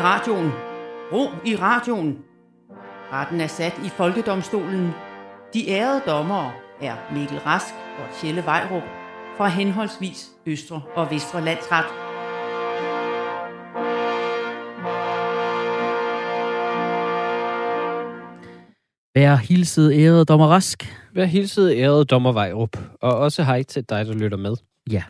radioen. Ro i radioen. Retten er sat i Folkedomstolen. De ærede dommere er Mikkel Rask og Tjelle Vejrup fra henholdsvis Østre og Vestre Landsret. Vær hilset, ærede dommer Rask. Vær hilset, ærede dommer Vejrup. Og også hej til dig, der lytter med. Ja,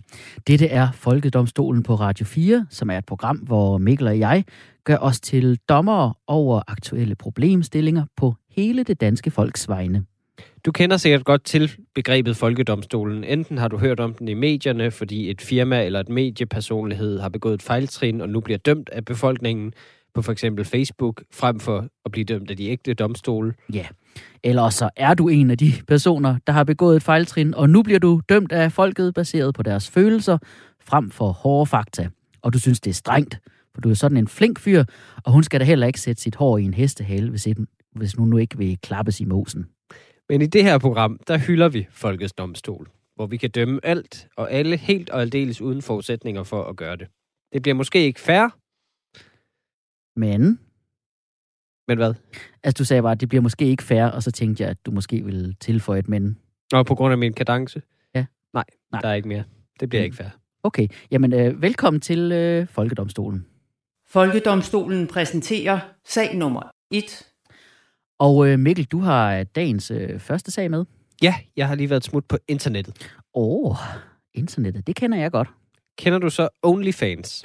dette er Folkedomstolen på Radio 4, som er et program, hvor Mikkel og jeg gør os til dommere over aktuelle problemstillinger på hele det danske folks vegne. Du kender sikkert godt til begrebet Folkedomstolen. Enten har du hørt om den i medierne, fordi et firma eller et mediepersonlighed har begået et fejltrin og nu bliver dømt af befolkningen på for eksempel Facebook, frem for at blive dømt af de ægte domstole. Ja, eller så er du en af de personer, der har begået et fejltrin, og nu bliver du dømt af folket baseret på deres følelser, frem for hårde fakta. Og du synes, det er strengt, for du er sådan en flink fyr, og hun skal da heller ikke sætte sit hår i en hestehale, hvis, et, hvis hun nu ikke vil klappes i mosen. Men i det her program, der hylder vi Folkets Domstol, hvor vi kan dømme alt og alle helt og aldeles uden forudsætninger for at gøre det. Det bliver måske ikke fair, Men, men hvad? Altså du sagde bare, at det bliver måske ikke fair, og så tænkte jeg, at du måske ville tilføje et men. Og på grund af min kadence? Ja. Nej, Nej. der er ikke mere. Det bliver Mm. ikke fair. Okay, jamen øh, velkommen til øh, Folkedomstolen. Folkedomstolen præsenterer sag nummer 1. Og øh, Mikkel, du har dagens øh, første sag med. Ja, jeg har lige været smut på internettet. Åh, oh, internettet, det kender jeg godt. Kender du så OnlyFans?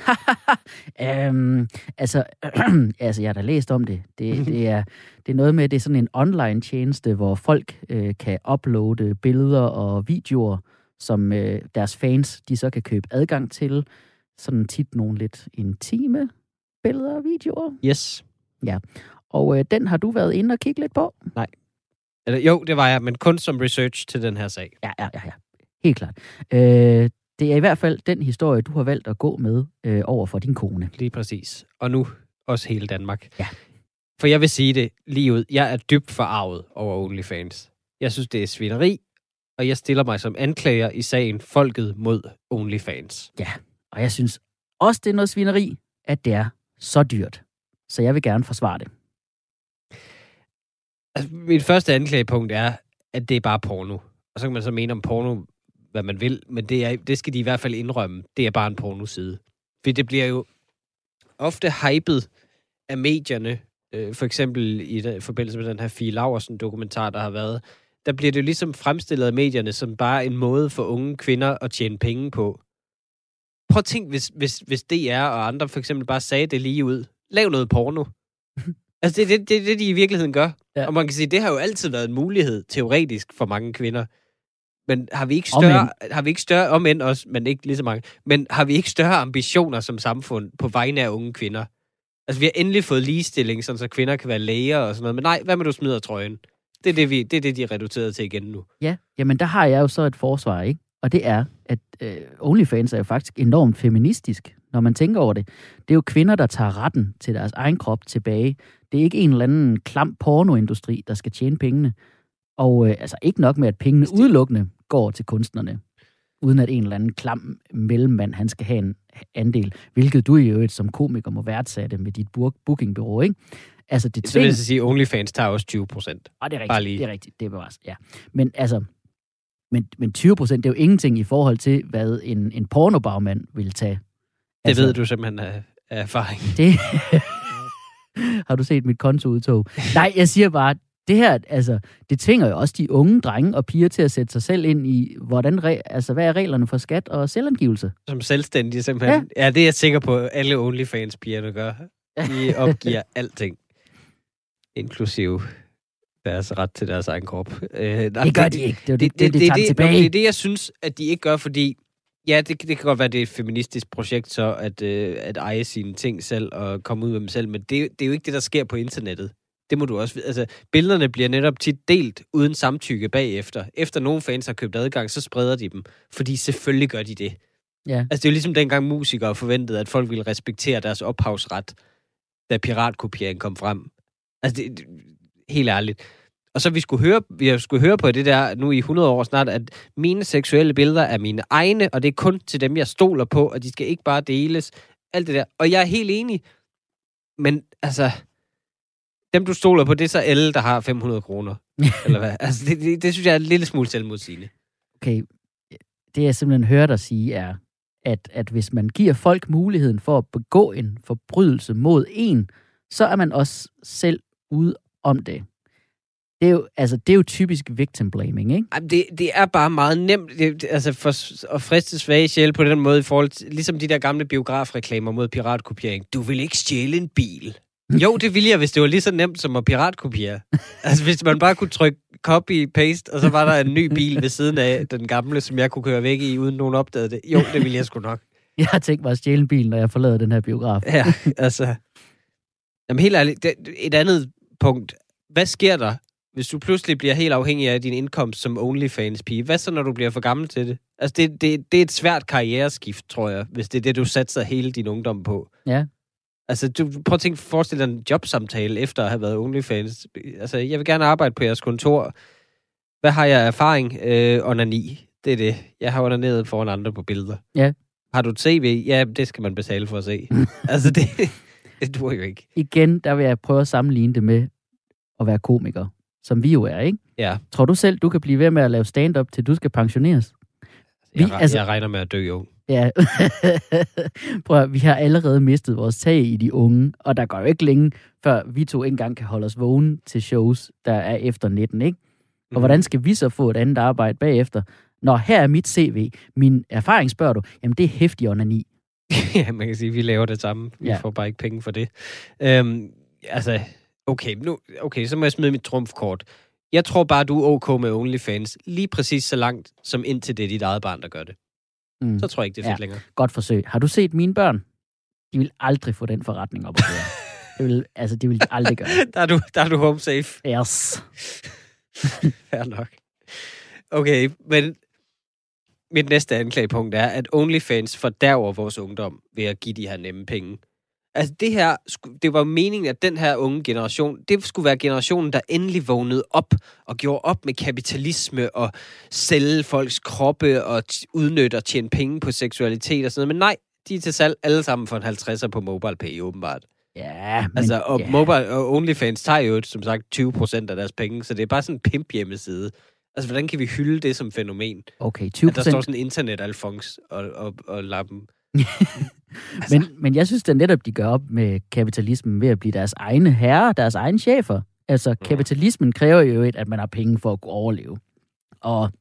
um, altså, altså, jeg har da læst om det. Det, det, er, det er noget med, det er sådan en online tjeneste, hvor folk øh, kan uploade billeder og videoer, som øh, deres fans, de så kan købe adgang til. Sådan tit nogle lidt intime billeder og videoer. Yes. Og øh, den har du været inde og kigge lidt på? Eller, jo, det var jeg, men kun som research til den her sag. Ja, ja, ja, ja. Helt klart. Øh, det er i hvert fald den historie, du har valgt at gå med øh, over for din kone. Lige præcis. Og nu også hele Danmark. Ja. For jeg vil sige det lige ud. Jeg er dybt forarvet over OnlyFans. Jeg synes, det er svineri, og jeg stiller mig som anklager i sagen Folket mod OnlyFans. Og jeg synes også, det er noget svineri, at det er så dyrt. Så jeg vil gerne forsvare det. Altså, mit første anklagepunkt er, at det er bare porno. Og så kan man så mene om porno, hvad man vil, men det, er, det skal de i hvert fald indrømme. Det er bare en pornoside. For det bliver jo ofte hypet af medierne, øh, for eksempel i den, forbindelse med den her Fie Laversen dokumentar, der har været, der bliver det jo ligesom fremstillet af medierne som bare en måde for unge kvinder at tjene penge på. Prøv at tænk, hvis, hvis, hvis DR og andre for eksempel bare sagde det lige ud. Lav noget porno. altså, det er det, det, det, de i virkeligheden gør. Ja. Og man kan sige, det har jo altid været en mulighed, teoretisk, for mange kvinder. Men har vi ikke større, har vi ikke større, om end også, men ikke lige så mange, men har vi ikke større ambitioner som samfund på vegne af unge kvinder? Altså, vi har endelig fået ligestilling, sådan så kvinder kan være læger og sådan noget, men nej, hvad med du smider trøjen? Det er det, vi, det, er det de er reduceret til igen nu. Ja, jamen der har jeg jo så et forsvar, ikke? Og det er, at øh, OnlyFans er jo faktisk enormt feministisk, når man tænker over det. Det er jo kvinder, der tager retten til deres egen krop tilbage. Det er ikke en eller anden klam pornoindustri, der skal tjene pengene. Og øh, altså ikke nok med, at pengene udelukkende går til kunstnerne, uden at en eller anden klam mellemmand, han skal have en andel, hvilket du i øvrigt som komiker må værdsætte med dit bur- bookingbureau, ikke? Altså, det Så vil jeg sige, OnlyFans tager også 20 procent. Og det er rigtigt, det er rigtigt, det er bevares, ja. Men altså, men, men 20 procent, det er jo ingenting i forhold til, hvad en, en pornobagmand vil tage. Det Altså, ved du simpelthen af, af erfaring. Det... Har du set mit kontoudtog? Nej, jeg siger bare, det her, altså, det tvinger jo også de unge drenge og piger til at sætte sig selv ind i, hvordan, re- altså, hvad er reglerne for skat og selvangivelse? Som selvstændig simpelthen. Ja. ja, det er jeg sikker på, at alle OnlyFans-pigerne gør. De opgiver alting. Inklusive deres ret til deres egen krop. Øh, nej, Det gør de ikke. Det er det, det, det, det, det, det, det, det er det, jeg synes, at de ikke gør, fordi... Ja, det, det kan godt være, det er et feministisk projekt, så at, øh, at eje sine ting selv og komme ud med dem selv, men det, det er jo ikke det, der sker på internettet. Det må du også vide. Altså, billederne bliver netop tit delt uden samtykke bagefter. Efter nogle fans har købt adgang, så spreder de dem. Fordi selvfølgelig gør de det. Ja. Altså, det er jo ligesom dengang musikere forventede, at folk ville respektere deres ophavsret, da piratkopiering kom frem. Altså, det, det, helt ærligt. Og så vi skulle høre, vi skulle høre på det der nu i 100 år snart, at mine seksuelle billeder er mine egne, og det er kun til dem, jeg stoler på, og de skal ikke bare deles. Alt det der. Og jeg er helt enig. Men altså, dem du stoler på, det er så alle, der har 500 kroner. eller hvad? Altså, det, det, det synes jeg er en lille smule selvmodsigende. Okay, det jeg simpelthen hører dig sige er, at, at hvis man giver folk muligheden for at begå en forbrydelse mod en, så er man også selv ude om det. Det er jo, altså, det er jo typisk victim blaming, ikke? Jamen, det, det er bare meget nemt det, det, altså for at friste svage sjæl på den måde, i forhold til, ligesom de der gamle biografreklamer mod piratkopiering. Du vil ikke stjæle en bil. Jo, det ville jeg, hvis det var lige så nemt som at piratkopiere. altså, hvis man bare kunne trykke copy-paste, og så var der en ny bil ved siden af den gamle, som jeg kunne køre væk i, uden nogen opdagede det. Jo, det ville jeg sgu nok. Jeg har tænkt mig at stjæle en bil, når jeg forlader den her biograf. Ja, altså... Jamen helt ærligt, det, et andet punkt. Hvad sker der, hvis du pludselig bliver helt afhængig af din indkomst som OnlyFans-pige? Hvad så, når du bliver for gammel til det? Altså, det, det, det er et svært karriereskift, tror jeg, hvis det er det, du satser hele din ungdom på. Ja. Altså, du, prøv at tænke, forestil dig en jobsamtale efter at have været OnlyFans. Altså, jeg vil gerne arbejde på jeres kontor. Hvad har jeg erfaring? Øh, onani. Det er det. Jeg har onaneret foran andre på billeder. Ja. Har du et CV? Ja, det skal man betale for at se. altså, det, det duer jo ikke. Igen, der vil jeg prøve at sammenligne det med at være komiker, som vi jo er, ikke? Ja, Tror du selv, du kan blive ved med at lave stand-up, til du skal pensioneres? jeg, Vi- vi, altså- jeg regner med at dø jo. Ja, prøv at, vi har allerede mistet vores tag i de unge, og der går jo ikke længe, før vi to ikke engang kan holde os vågne til shows, der er efter 19, ikke? Og Mhm. hvordan skal vi så få et andet arbejde bagefter? Når her er mit CV, min erfaring spørger du, jamen det er hæftig onani. ja, man kan sige, at vi laver det samme. Vi Ja. får bare ikke penge for det. Øhm, altså, okay, nu, okay, så må jeg smide mit trumfkort. Jeg tror bare, du er ok med OnlyFans lige præcis så langt, som indtil det er dit eget barn, der gør det. Mm. Så tror jeg ikke, det er fedt Ja. længere. Godt forsøg. Har du set mine børn? De vil aldrig få den forretning op at køre. det vil, altså, det vil de aldrig gøre. Der er du, der er du home safe. Yes. Fair nok. Okay, men mit næste anklagepunkt er, at OnlyFans fordærver vores ungdom ved at give de her nemme penge. Altså det her, det var meningen, at den her unge generation, det skulle være generationen, der endelig vågnede op og gjorde op med kapitalisme og sælge folks kroppe og udnytte og tjene penge på seksualitet og sådan noget. Men nej, de er til salg alle sammen for en 50'er på MobilePay, åbenbart. Ja, men... Altså, og ja. Mobile og OnlyFans tager jo, som sagt, 20 procent af deres penge, så det er bare sådan en pimp hjemmeside. Altså, hvordan kan vi hylde det som fænomen? Okay, 20 At der står sådan internet alfons og, og, og lappen. Men, men jeg synes da netop, de gør op med kapitalismen ved at blive deres egne herrer, deres egne chefer. Altså, kapitalismen kræver jo et, at man har penge for at kunne overleve. Og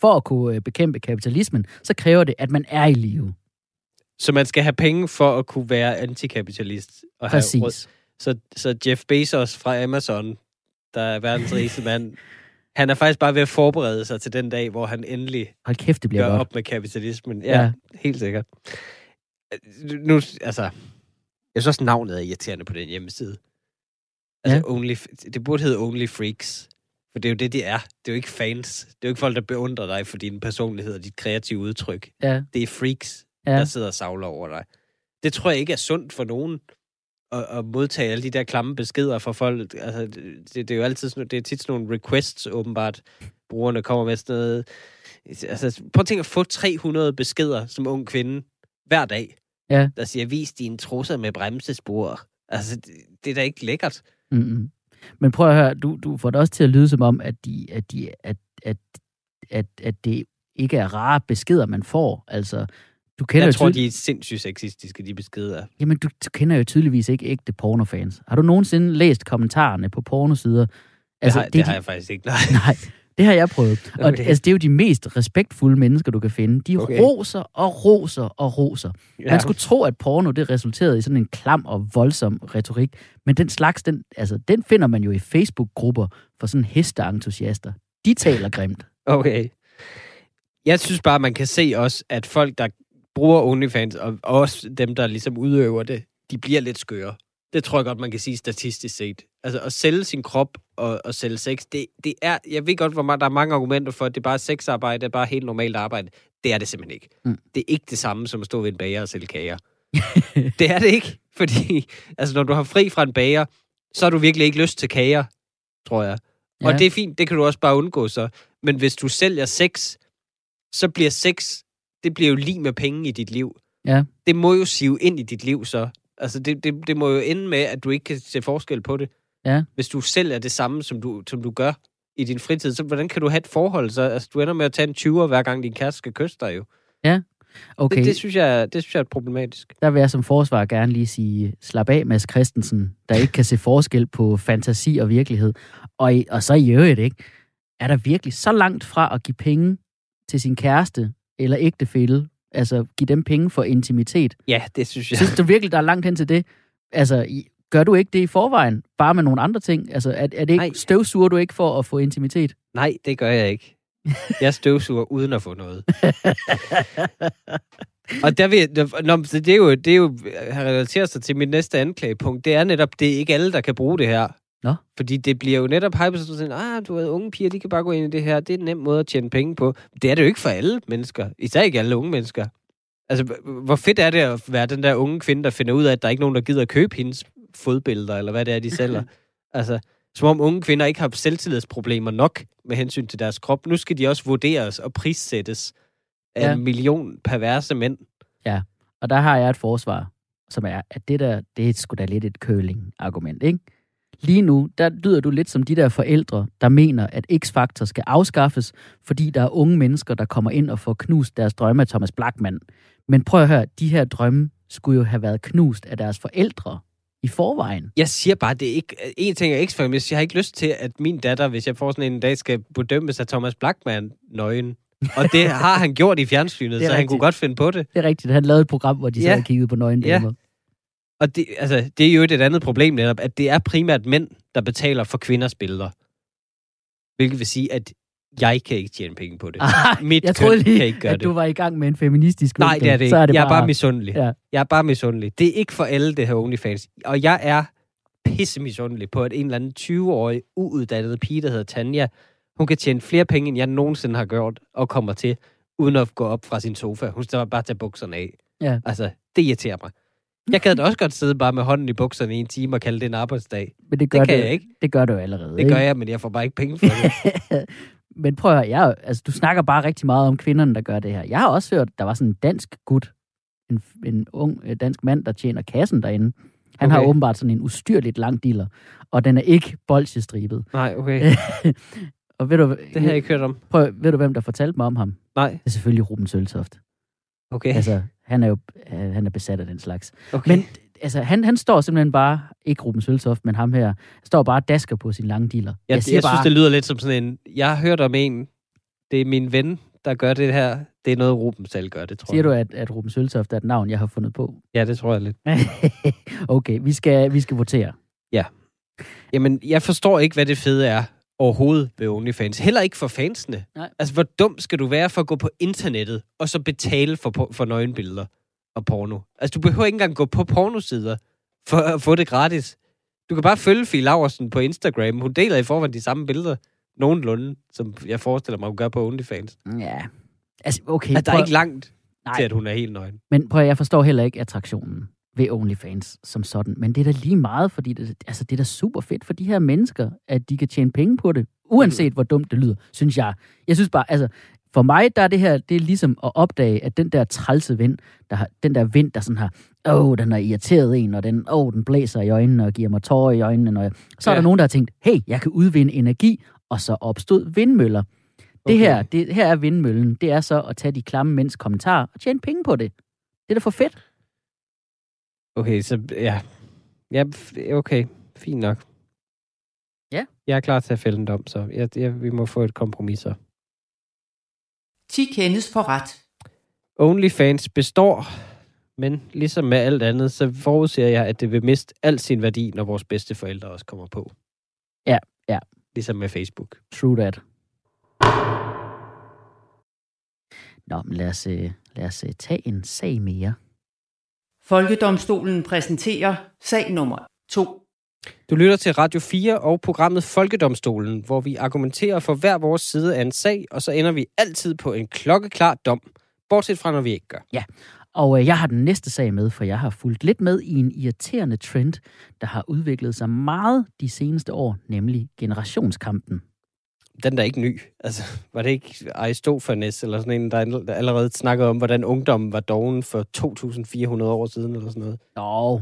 for at kunne øh, bekæmpe kapitalismen, så kræver det, at man er i live. Så man skal have penge for at kunne være antikapitalist. Og have råd. Præcis. Så, så Jeff Bezos fra Amazon, der er verdens rigeste mand, han er faktisk bare ved at forberede sig til den dag, hvor han endelig Hold kæft, det bliver gør godt. op med kapitalismen. Ja, Ja. helt sikkert. Nu, altså, jeg synes også, navnet er irriterende på den hjemmeside. Altså, ja. only, det burde hedde Only Freaks. For det er jo det, de er. Det er jo ikke fans. Det er jo ikke folk, der beundrer dig for din personlighed og dit kreative udtryk. Ja, Det er freaks, ja. der sidder og savler over dig. Det tror jeg ikke er sundt for nogen at, at modtage alle de der klamme beskeder fra folk. Altså, det, det er jo altid sådan, det er tit sådan nogle requests, åbenbart. Brugerne kommer med sådan noget. Altså, prøv at tænke at få 300 beskeder som ung kvinde hver dag. Ja. Der siger, vis dine trusser med bremsespor. Altså, det, det er da ikke lækkert. Mm-hmm. Men prøv at høre, du, du får det også til at lyde som om, at, de, at, de, at, at, at, at det ikke er rare beskeder, man får. Altså, du kender Jeg tror, de er sindssygt sexistiske, de beskeder. Jamen, du, du kender jo tydeligvis ikke ægte pornofans. Har du nogensinde læst kommentarerne på pornosider? Altså, det, har, det, er har de, jeg faktisk ikke. Nej. Nej, det har jeg prøvet. Og Okay. altså, det er jo de mest respektfulde mennesker, du kan finde. De Okay. roser og roser og roser. Ja. Man skulle tro, at porno det resulterede i sådan en klam og voldsom retorik. Men den slags, den, altså, den finder man jo i Facebook-grupper for sådan hesteentusiaster. De taler grimt. Okay. Jeg synes bare, man kan se også, at folk, der bruger OnlyFans, og også dem, der ligesom udøver det, de bliver lidt skøre. Det tror jeg godt, man kan sige statistisk set. Altså at sælge sin krop og, og sælge sex, det, det er, jeg ved godt, hvor meget, der er mange argumenter for, at det er bare sexarbejde, det er bare helt normalt arbejde. Det er det simpelthen ikke. Mm. Det er ikke det samme som at stå ved en bager og sælge kager. det er det ikke, fordi altså, når du har fri fra en bager, så har du virkelig ikke lyst til kager, tror jeg. Ja. Ja. Og det er fint, det kan du også bare undgå så. Men hvis du sælger sex, så bliver sex, det bliver jo lige med penge i dit liv. Ja. Det må jo sive ind i dit liv så. Altså, det, det, det må jo ende med, at du ikke kan se forskel på det. Ja. Hvis du selv er det samme, som du, som du gør i din fritid, så hvordan kan du have et forhold? Så, altså, du ender med at tage en 20'er, hver gang din kæreste skal kysse dig jo. Okay, Det, det, synes jeg, det synes jeg er problematisk. der vil jeg som forsvar gerne lige sige, slap af, Mads Christensen, der ikke kan se forskel på fantasi og virkelighed. Og, og så i øvrigt, ikke? Er der virkelig så langt fra at give penge til sin kæreste eller ægtefælle, altså give dem penge for intimitet? Ja, det synes jeg. Synes du virkelig, der er langt hen til det? Altså, gør du ikke det i forvejen? Bare med nogle andre ting? Altså, er, er det ikke, Nej. støvsuger du ikke for at få intimitet? Nej, det gør jeg ikke. Jeg støvsuger uden at få noget. Og der vil, nå, det er jo, det er jo relaterer sig til mit næste anklagepunkt. Det er netop, det er ikke alle, der kan bruge det her. Nå. Fordi det bliver jo netop hypet sådan, ah, du ved, unge piger, de kan bare gå ind i det her. Det er en nem måde at tjene penge på. Det er det jo ikke for alle mennesker. Især ikke alle unge mennesker. Altså, hvor fedt er det at være den der unge kvinde, der finder ud af, at der er ikke nogen, der gider at købe hendes fodbilleder, eller hvad det er, de sælger. altså, som om unge kvinder ikke har selvtillidsproblemer nok med hensyn til deres krop. Nu skal de også vurderes og prissættes af Ja. en million perverse mænd. Og der har jeg et forsvar, som er, at det der, det er sgu da lidt et curling-argument, ikke? Lige nu, der lyder du lidt som de der forældre, der mener, at X-Factor skal afskaffes, fordi der er unge mennesker, der kommer ind og får knust deres drømme af Thomas Blackman. Men prøv at høre, de her drømme skulle jo have været knust af deres forældre i forvejen. Jeg siger bare, det er ikke... En ting er ikke men jeg har ikke lyst til, at min datter, hvis jeg får sådan en dag, skal bedømmes af Thomas Blackman nøgen. Og det har han gjort i fjernsynet, er så han rigtigt. kunne godt finde på det. Det er rigtigt, han lavede et program, hvor de Ja. sad og kiggede på nøgne Ja. Og det, altså, det er jo et andet problem netop, at det er primært mænd, der betaler for kvinders billeder. Hvilket vil sige, at jeg kan ikke tjene penge på det. Ah, Mit jeg troede lige, kan ikke gøre at det. du var i gang med en feministisk Nej, det er det ikke. Så er det jeg bare, er bare misundelig. Ja. Jeg er bare misundelig. Det er ikke for alle, det her OnlyFans. Og jeg er pisse misundelig på, at en eller anden 20-årig, uuddannet pige, der hedder Tanja, hun kan tjene flere penge, end jeg nogensinde har gjort, og kommer til, uden at gå op fra sin sofa. Hun skal bare tage bukserne af. Ja. Altså, det irriterer mig. Jeg kan da også godt sidde bare med hånden i bukserne i en time og kalde det en arbejdsdag. Men det gør Det kan du, jeg ikke. Det gør du allerede. Det ikke? gør jeg, men jeg får bare ikke penge for det. Men prøv at høre, jeg, altså, du snakker bare rigtig meget om kvinderne, der gør det her. Jeg har også hørt, der var sådan en dansk gut, en, en ung øh, dansk mand, der tjener kassen derinde. Han okay. har åbenbart sådan en ustyrligt lang diller, og den er ikke bolsjestribet. Nej, okay. og ved du, Det har jeg ikke hørt om. prøv, ved du, hvem der fortalte mig om ham? Nej, Det er selvfølgelig Ruben Søltoft. Okay. Altså, han er jo øh, han er besat af den slags. okay. Men altså, han, han står simpelthen bare, ikke Ruben Søltoft, men ham her, står bare og dasker på sin lange diller. Jeg, jeg, jeg synes, det lyder lidt som sådan en... Jeg har hørt om en... Det er min ven, der gør det her. Det er noget, Ruben selv gør, det tror Siger jeg. du, at, at Ruben Søltoft er et navn, jeg har fundet på? Ja, det tror jeg lidt. okay, vi skal, vi skal votere. Jamen, jeg forstår ikke, hvad det fede er overhovedet ved OnlyFans. Heller ikke for fansene. Nej. Altså, hvor dum skal du være for at gå på internettet, og så betale for, for nøgenbilleder og porno? Altså, du behøver ikke engang gå på pornosider for at få det gratis. Du kan bare følge Fie Laversen på Instagram. Hun deler i forvejen de samme billeder. Nogenlunde, som jeg forestiller mig, hun gør på OnlyFans. Ja. Altså, okay. At der er prøv- ikke langt Nej. til, at hun er helt nøgen. Men prøv, at- jeg forstår heller ikke attraktionen ved OnlyFans som sådan. Men det er da lige meget, fordi det, altså, det er da super fedt for de her mennesker, at de kan tjene penge på det. Uanset hvor dumt det lyder, synes jeg. Jeg synes bare, altså, for mig, der er det her, det er ligesom at opdage, at den der trælse vind, der har, den der vind, der sådan har, åh, den har irriteret en, og den, åh, den blæser i øjnene og giver mig tårer i øjnene. Når jeg... Så er Ja. der nogen, der har tænkt, hey, jeg kan udvinde energi, og så opstod vindmøller. Det Okay. her, det, her er vindmøllen. Det er så at tage de klamme mænds kommentarer og tjene penge på det. Det er da for fedt. Okay, så ja. Ja, okay. Fint nok. Ja. Jeg er klar til at fælde en dom, så jeg, jeg, vi må få et kompromis så. 10 kendes for ret. OnlyFans består, men ligesom med alt andet, så forudser jeg, at det vil miste al sin værdi, når vores bedste forældre også kommer på. Ja, ja. Ligesom med Facebook. True that. Nå, men lad os, øh, lad os øh, tage en sag mere. Folkedomstolen præsenterer sag nummer 2. Du lytter til Radio 4 og programmet Folkedomstolen, hvor vi argumenterer for hver vores side af en sag, og så ender vi altid på en klokkeklar dom. Bortset fra, når vi ikke gør. Og øh, jeg har den næste sag med, for jeg har fulgt lidt med i en irriterende trend, der har udviklet sig meget de seneste år, nemlig generationskampen. Den der er ikke ny. Altså, var det ikke Aristofanes eller sådan en, der allerede snakkede om, hvordan ungdommen var doven for 2.400 år siden eller sådan noget? Nå,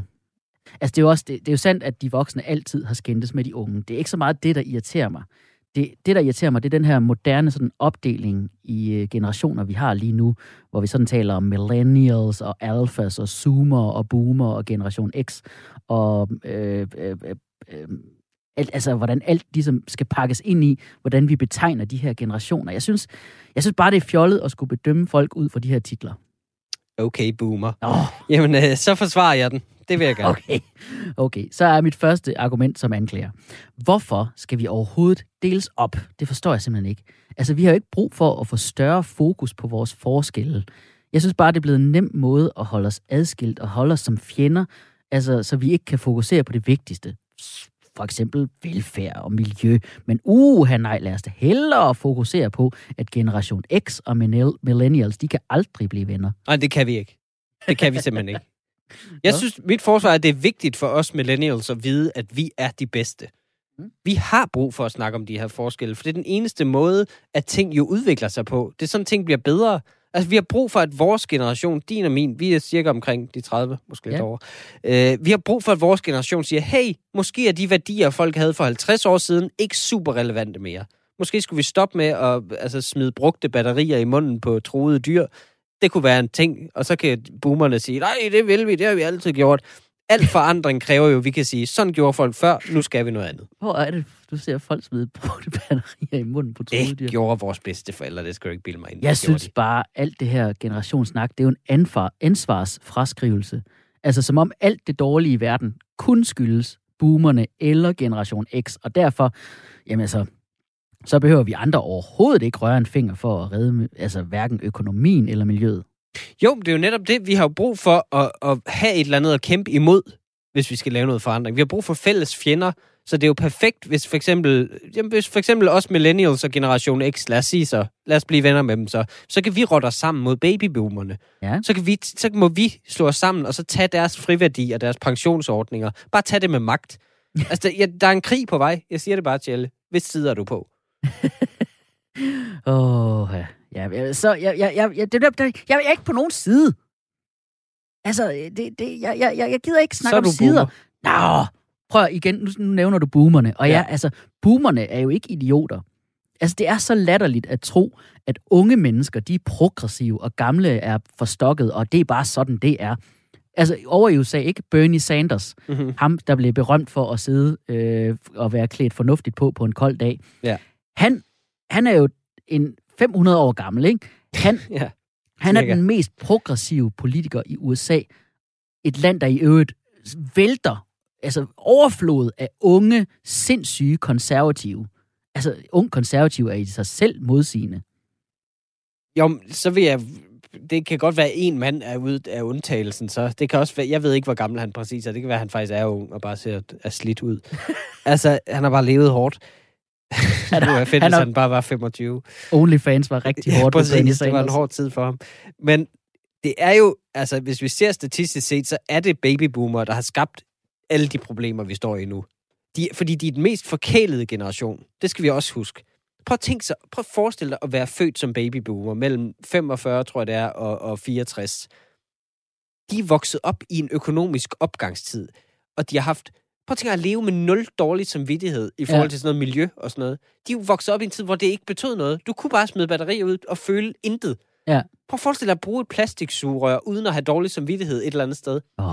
Altså, det er jo også det, det er jo sandt, at de voksne altid har skændtes med de unge. Det er ikke så meget det, der irriterer mig. Det, det der irriterer mig, det er den her moderne sådan opdeling i øh, generationer, vi har lige nu, hvor vi sådan taler om millennials og alphas og zoomer og boomer og generation X og øh, øh, øh, øh, alt, altså, hvordan alt ligesom skal pakkes ind i, hvordan vi betegner de her generationer. Jeg synes, jeg synes bare, det er fjollet at skulle bedømme folk ud fra de her titler. Okay, boomer. Åh, Jamen, øh, så forsvarer jeg den. Det vil jeg gerne. okay. Okay, så er mit første argument som anklager. Hvorfor skal vi overhovedet deles op? Det forstår jeg simpelthen ikke. Altså, vi har jo ikke brug for at få større fokus på vores forskelle. Jeg synes bare, det er blevet en nem måde at holde os adskilt og holde os som fjender, altså, så vi ikke kan fokusere på det vigtigste. For eksempel velfærd og miljø. Men uha nej, lad os da hellere fokusere på, at generation X og millenn- millennials, de kan aldrig blive venner. Nej, det kan vi ikke. Det kan vi simpelthen ikke. Jeg Nå. synes, mit forsvar er, at det er vigtigt for os millennials at vide, at vi er de bedste. Mm. Vi har brug for at snakke om de her forskelle, for det er den eneste måde, at ting jo udvikler sig på. Det er sådan, ting bliver bedre. Altså, vi har brug for, at vores generation, din og min, vi er cirka omkring de 30, måske lidt Ja. over. Øh, vi har brug for, at vores generation siger, hey, måske er de værdier, folk havde for 50 år siden, ikke super relevante mere. Måske skulle vi stoppe med at altså, smide brugte batterier i munden på troede dyr. Det kunne være en ting, og så kan boomerne sige, nej, det vil vi, det har vi altid gjort. Al forandring kræver jo, at vi kan sige, sådan gjorde folk før, nu skal vi noget andet. Hvor er det, du ser folk smide brugte batterier i munden på Det trodedyr? gjorde vores bedste forældre, det skal du ikke bilde mig ind. Jeg Det synes bare, alt det her generationssnak, det er jo en ansvar, ansvarsfraskrivelse. Altså som om alt det dårlige i verden kun skyldes boomerne eller generation X, og derfor, jamen altså, så behøver vi andre overhovedet ikke røre en finger for at redde altså, hverken økonomien eller miljøet. Jo, det er jo netop det. Vi har jo brug for at, at have et eller andet at kæmpe imod, hvis vi skal lave noget forandring. Vi har brug for fælles fjender, så det er jo perfekt, hvis for eksempel, jamen, hvis for eksempel os millennials og generation X, lad os sige så, lad os blive venner med dem så, så kan vi rotte os sammen mod babyboomerne. Ja. Så, kan vi, så må vi slå os sammen, og så tage deres friværdi og deres pensionsordninger. Bare tage det med magt. altså, der, ja, der er en krig på vej. Jeg siger det bare til alle. Hvis side er du på? Åh, oh, ja. Ja. Så jeg, jeg, jeg, jeg, det, det, jeg, jeg er ikke på nogen side. Altså, det, det, jeg, jeg, jeg gider ikke snakke om sider. boomer. Nå, prøv igen, nu, nu nævner du boomerne. Og. Ja. ja, altså, boomerne er jo ikke idioter. Altså, det er så latterligt at tro, at unge mennesker, de er progressive, og gamle er forstokket, og det er bare sådan, det er. Altså, over i USA, ikke Bernie Sanders, Mm-hmm. ham, der blev berømt for at sidde øh, og være klædt fornuftigt på på en kold dag. Ja. Han, han er jo en 500 år gammel, ikke? Han, Ja. han er den mest progressive politiker i USA. Et land, der i øvrigt vælter, altså overflod af unge, sindssyge konservative. Altså, ung konservative er i sig selv modsigende. Jo, så vil jeg... Det kan godt være, at en mand er ude af undtagelsen, så det kan også være... Jeg ved ikke, hvor gammel han præcis er. Det kan være, at han faktisk er ung og bare ser er slidt ud. altså, han har bare levet hårdt. Han det har- var fedt, han hvis han bare var 25. OnlyFans var rigtig hårdt ja, præcis. Det var en hård tid for ham. Men det er jo... Altså, hvis vi ser statistisk set, så er det babyboomer, der har skabt alle de problemer, vi står i nu. De, fordi de er den mest forkælede generation. Det skal vi også huske. Prøv at tænke sig, prøv at forestille dig at være født som babyboomer mellem 45, tror jeg det er, og, og 64. De er vokset op i en økonomisk opgangstid, og de har haft Prøv at tænke at leve med nul dårlig samvittighed i forhold Ja. til sådan noget miljø og sådan noget. De er jo vokset op i en tid, hvor det ikke betød noget. Du kunne bare smide batterier ud og føle intet. Ja. Prøv at forestille dig at bruge et plastiksugerør, uden at have dårlig samvittighed et eller andet sted. Åh,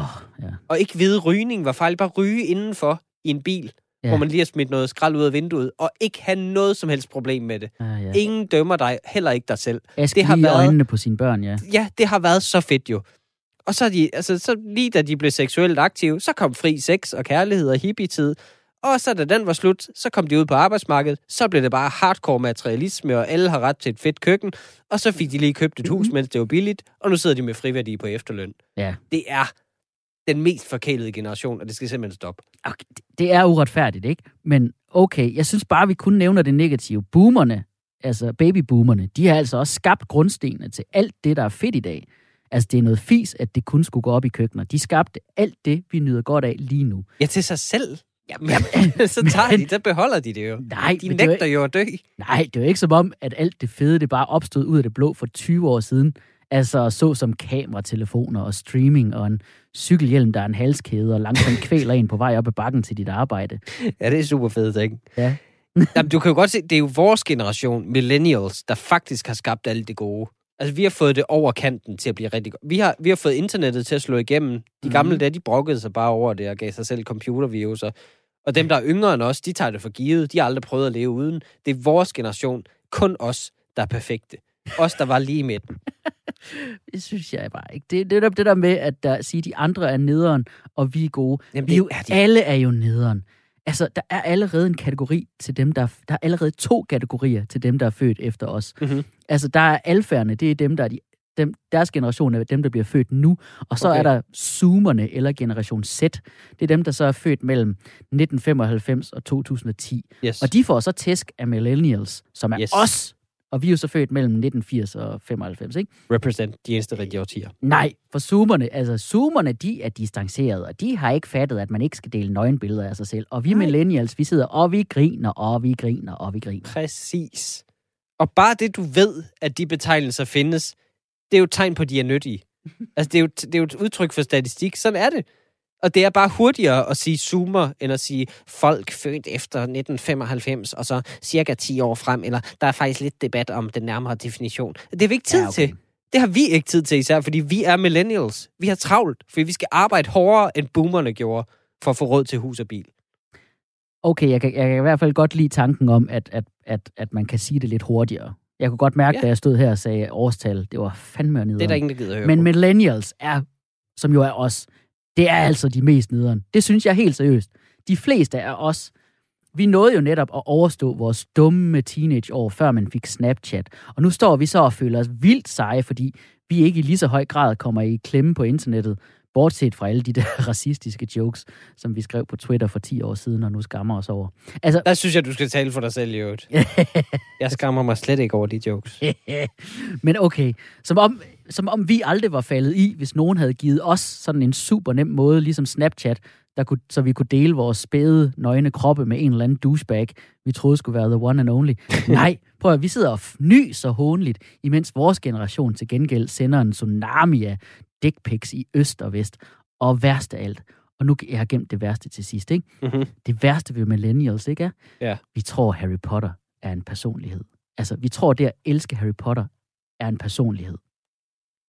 ja. Og ikke vide, rygning var fejl. Bare ryge indenfor i en bil, Ja. hvor man lige har smidt noget skrald ud af vinduet, og ikke have noget som helst problem med det. Ja, ja. Ingen dømmer dig, heller ikke dig selv. Ask det har været- øjnene på sine børn, ja. Ja, det har været så fedt jo. Og så, de, altså, så lige da de blev seksuelt aktive, så kom fri sex og kærlighed og hippie-tid. Og så da den var slut, så kom de ud på arbejdsmarkedet. Så blev det bare hardcore materialisme, og alle har ret til et fedt køkken. Og så fik de lige købt et hus, mens det var billigt. Og nu sidder de med friværdi på efterløn. Ja. Det er den mest forkælede generation, og det skal simpelthen stoppe. Okay, det er uretfærdigt, ikke? Men okay, jeg synes bare, vi kun nævner det negative. Boomerne, altså babyboomerne, de har altså også skabt grundstenene til alt det, der er fedt i dag. Altså, det er noget fis, at det kun skulle gå op i køkkener. De skabte alt det, vi nyder godt af lige nu. Ja, til sig selv. Jamen, så tager de, så beholder de det jo. Nej, De men det er, nægter jo, jo at dø. nej, det er jo ikke som om, at alt det fede, det bare opstod ud af det blå for 20 år siden. Altså så som kameratelefoner og streaming og en cykelhjelm, der er en halskæde og langsomt kvæler en på vej op ad bakken til dit arbejde. Ja, det er super fedt, ikke? Ja. Jamen, du kan jo godt se, det er jo vores generation, millennials, der faktisk har skabt alt det gode. Altså, vi har fået det over kanten til at blive rigtig godt. Vi har, vi har fået internettet til at slå igennem. De gamle Mhm. der, de brokkede sig bare over det og gav sig selv computerviruser. Og dem, der er yngre end os, de tager det for givet. De har aldrig prøvet at leve uden. Det er vores generation. Kun os, der er perfekte. Os, der var lige i midten. Det synes jeg bare ikke. Det, det er det der med, at der siger, at de andre er nederen, og vi er gode. Jamen, vi er jo, er de. Alle er jo nederen. Altså, der er allerede en kategori til dem, der... Der er allerede to kategorier til dem, der er født efter os. Mhm. Altså, der er alfærerne, det er dem, der er de, dem, deres generation er dem, der bliver født nu. Og så Okay. er der zoomerne, eller generation Z. Det er dem, der så er født mellem 1995 og 2010. Yes. Og de får så tæsk af millennials, som er yes. os. Og vi er jo så født mellem 1980 og 95, ikke? represent de eneste rigtige årtier. Nej, for zoomerne, altså zoomerne, de er distanceret, og de har ikke fattet, at man ikke skal dele nøgenbilleder af sig selv. Og vi Nej. millennials, vi sidder, og vi griner, og vi griner, og vi griner. Præcis. Og bare det, du ved, at de betegnelser findes, det er jo et tegn på, at de er nyttige. Altså, det er, jo, det er jo et udtryk for statistik. Sådan er det. Og det er bare hurtigere at sige zoomer, end at sige folk født efter 1995, og så cirka 10 år frem, eller der er faktisk lidt debat om den nærmere definition. Det har vi ikke tid Ja, okay. til. Det har vi ikke tid til, især fordi vi er millennials. Vi har travlt, fordi vi skal arbejde hårdere, end boomerne gjorde, for at få råd til hus og bil. Okay, jeg kan, jeg kan i hvert fald godt lide tanken om, at, at, at, at man kan sige det lidt hurtigere. Jeg kunne godt mærke, Ja. da jeg stod her og sagde årstal, det var fandme nederen. Det er der ingen, der gider høre Men på. millennials er, som jo er os, det er altså de mest nederen. Det synes jeg helt seriøst. De fleste af os, vi nåede jo netop at overstå vores dumme teenageår, før man fik Snapchat. Og nu står vi så og føler os vildt seje, fordi vi ikke i lige så høj grad kommer i klemme på internettet, bortset fra alle de der racistiske jokes, som vi skrev på Twitter for 10 år siden, og nu skammer os over. Altså, Der synes jeg, du skal tale for dig selv i øvrigt. Jeg skammer mig slet ikke over de jokes. Men okay, som om, som om vi aldrig var faldet i, hvis nogen havde givet os sådan en super nem måde, ligesom Snapchat, der kunne, så vi kunne dele vores spæde, nøgne kroppe med en eller anden douchebag, vi troede skulle være the one and only. Nej, prøv at vi sidder og fnyser hånligt, imens vores generation til gengæld sender en tsunami af dick pics i øst og vest. Og værst af alt, og nu jeg har gemt det værste til sidst, ikke? Mm-hmm. Det værste ved millennials, ikke er? Ja. Vi tror, Harry Potter er en personlighed. Altså, vi tror, det at elske Harry Potter er en personlighed.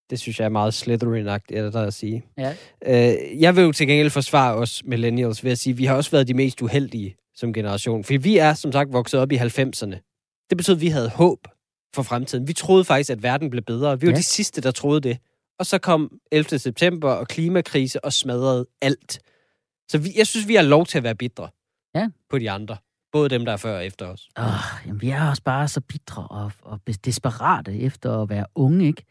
Det synes jeg er meget Slytherin-agtigt, er der at sige. Ja. Øh, jeg vil jo til gengæld forsvare os millennials ved at sige, at vi har også været de mest uheldige som generation. For vi er, som sagt, vokset op i 90'erne. Det betød, at vi havde håb for fremtiden. Vi troede faktisk, at verden blev bedre. Vi var Ja. de sidste, der troede det. Og så kom 11. september og klimakrise og smadrede alt. Så vi, jeg synes, vi har lov til at være bitre Ja. på de andre. Både dem, der er før og efter os. Oh, jamen, vi er også bare så bitre og, og desperate efter at være unge, ikke?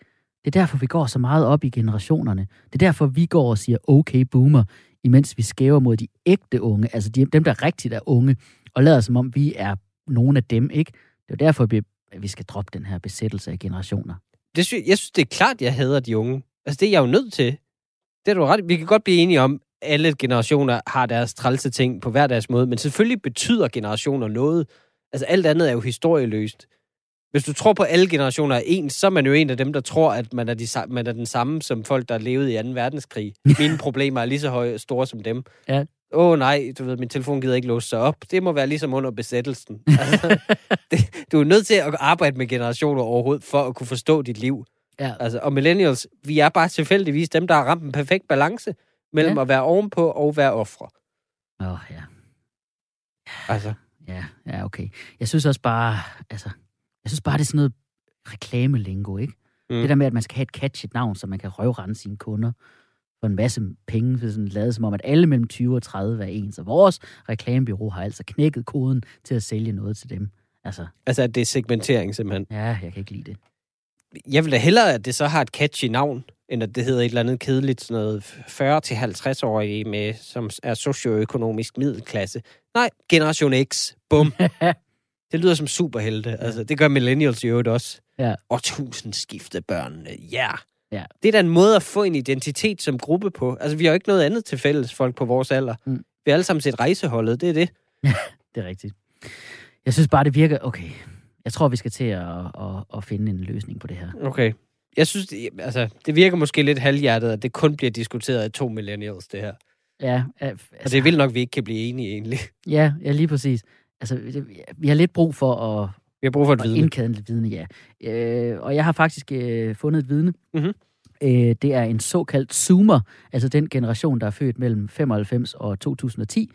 Det er derfor, vi går så meget op i generationerne. Det er derfor, vi går og siger, okay, boomer, imens vi skæver mod de ægte unge, altså de, dem, der rigtigt er unge, og lader som om, vi er nogle af dem, ikke? Det er derfor, vi, vi skal droppe den her besættelse af generationer. Det sy- jeg synes, det er klart, jeg hader de unge. Altså, det er jeg jo nødt til. Det er du ret. Vi kan godt blive enige om, at alle generationer har deres trælse ting på hver deres måde, men selvfølgelig betyder generationer noget. Altså, alt andet er jo historieløst. Hvis du tror på, at alle generationer er ens, så er man jo en af dem, der tror, at man er, de, man er den samme som folk, der levede i 2. verdenskrig. Mine problemer er lige så høje, store som dem. Ja. Åh oh, nej, du ved, min telefon gider ikke låse sig op. Det må være ligesom under besættelsen. Altså, det, du er nødt til at arbejde med generationer overhovedet, for at kunne forstå dit liv. Ja. Altså, og millennials, vi er bare tilfældigvis dem, der har ramt en perfekt balance mellem Ja. at være ovenpå og være ofre. Åh, oh, ja. Altså, Ja, ja, okay. Jeg synes også bare, altså, jeg synes bare, det er sådan noget reklamelingo, ikke? Mm. Det der med, at man skal have et catchet navn, så man kan røvrende sine kunder for en masse penge, for sådan lavet som om, at alle mellem 20 og 30 er ens. Og vores reklamebyrå har altså knækket koden til at sælge noget til dem. Altså, altså, at det er segmentering simpelthen. ja, jeg kan ikke lide det. Jeg vil da hellere, at det så har et catchy navn, end at det hedder et eller andet kedeligt, sådan noget 40-50-årige, med, som er socioøkonomisk middelklasse. Nej, Generation X. Bum. det lyder som superhelte. Altså, det gør millennials i øvrigt også. Ja. Og tusindskifte børnene. Ja. Ja. Det er da en måde at få en identitet som gruppe på. Altså, vi har jo ikke noget andet til fælles folk på vores alder. Mm. Vi har alle sammen set rejseholdet, det er det. Det er rigtigt. Jeg synes bare, det virker... Okay, jeg tror, vi skal til at, at, at finde en løsning på det her. Okay. jeg synes, det, altså, det virker måske lidt halvhjertet, at det kun bliver diskuteret af to millennials, det her. Ja, altså, og det vil nok, vi ikke kan blive enige, egentlig. Ja, ja lige præcis. Altså, det, vi har lidt brug for at... Vi har brug for et vidne. Indkæde et vidne, ja. Øh, og jeg har faktisk øh, fundet et vidne. Mm-hmm. Øh, det er en såkaldt zoomer, altså den generation, der er født mellem 95 og 2010,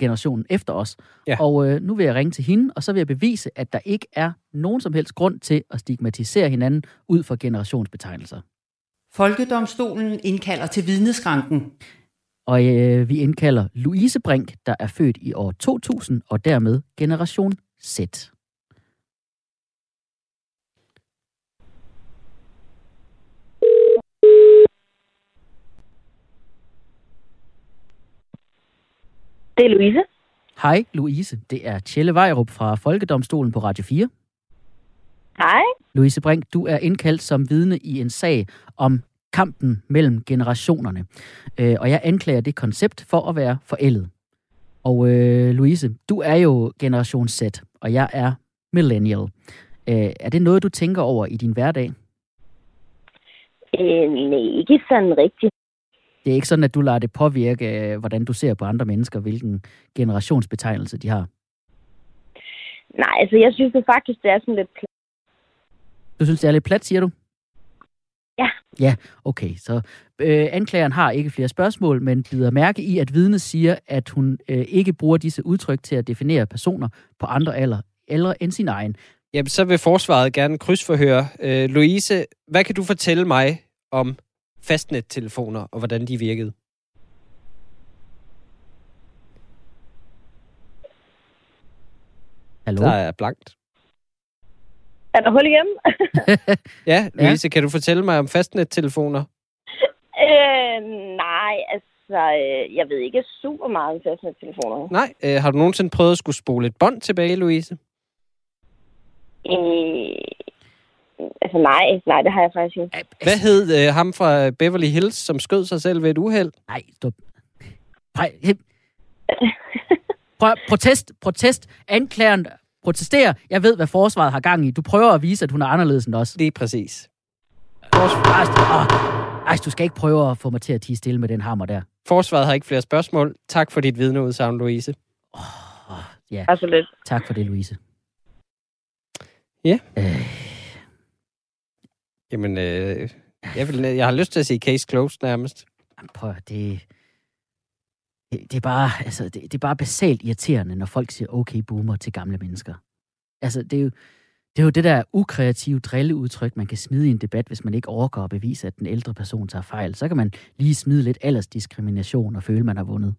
generationen efter os. Ja. Og øh, nu vil jeg ringe til hende, og så vil jeg bevise, at der ikke er nogen som helst grund til at stigmatisere hinanden ud fra generationsbetegnelser. Folkedomstolen indkalder til vidneskranken. Og øh, vi indkalder Louise Brink, der er født i år 2000, og dermed generation Z. Det er Louise. Hej Louise, det er Tjelle Vejrup fra Folkedomstolen på Radio 4. Hej. Louise Brink, du er indkaldt som vidne i en sag om kampen mellem generationerne. Øh, og jeg anklager det koncept for at være forældet. Og øh, Louise, du er jo generation Z, og jeg er millennial. Øh, er det noget, du tænker over i din hverdag? Øh, nej, ikke sådan rigtigt. Det er ikke sådan, at du lader det påvirke, øh, hvordan du ser på andre mennesker, hvilken generationsbetegnelse de har? Nej, altså jeg synes det faktisk, det er sådan lidt plat. Du synes, det er lidt plat, siger du? Ja. Ja, okay. Så øh, anklageren har ikke flere spørgsmål, men bider mærke i, at vidnet siger, at hun øh, ikke bruger disse udtryk til at definere personer på andre alder eller end sin egen. Jamen, så vil forsvaret gerne krydsforhøre. Øh, Louise, hvad kan du fortælle mig om fastnettelefoner og hvordan de virkede? Hallo? Der er blankt. Er der hul igennem? ja, Louise, ja. kan du fortælle mig om fastnettelefoner? øh, nej, altså, øh, jeg ved ikke super meget om fastnettelefoner. Nej, øh, har du nogensinde prøvet at skulle spole et bånd tilbage, Louise? Øh, altså nej, nej, det har jeg faktisk ikke. Hvad hed øh, ham fra Beverly Hills, som skød sig selv ved et uheld? Nej, stop. Nej, Prøv, protest, protest. Anklageren protesterer. Jeg ved, hvad forsvaret har gang i. Du prøver at vise, at hun er anderledes end os. Lige præcis. Forsvaret... Oh, ej, du skal ikke prøve at få mig til at tige stille med den hammer der. Forsvaret har ikke flere spørgsmål. Tak for dit vidneudsagn, Louise. Oh, ja. Lidt. Tak for det, Louise. Ja. Øh. Jamen, øh, jeg, vil, jeg har lyst til at sige case closed nærmest. Prøv, det, det, det, er bare, altså, det, det er bare basalt irriterende, når folk siger okay boomer til gamle mennesker. Altså, det er jo det, er jo det der ukreative drilleudtryk, man kan smide i en debat, hvis man ikke overgår at bevise, at den ældre person tager fejl. Så kan man lige smide lidt aldersdiskrimination og føle, man har vundet.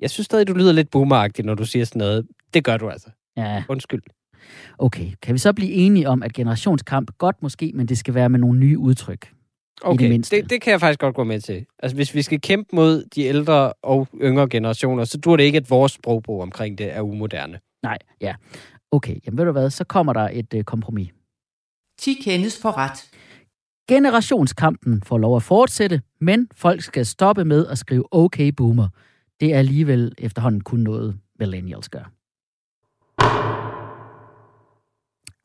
Jeg synes stadig, du lyder lidt boomeragtig, når du siger sådan noget. Det gør du altså. Ja. Undskyld. Okay, kan vi så blive enige om, at generationskamp godt måske, men det skal være med nogle nye udtryk? Okay, det, det, det kan jeg faktisk godt gå med til. Altså, hvis vi skal kæmpe mod de ældre og yngre generationer, så dur det ikke, at vores sprogbrug omkring det er umoderne. Nej, ja. Okay, jamen ved du hvad, så kommer der et øh, kompromis. 10 kendes for ret. Generationskampen får lov at fortsætte, men folk skal stoppe med at skrive okay boomer. Det er alligevel efterhånden kun noget, millennials gør.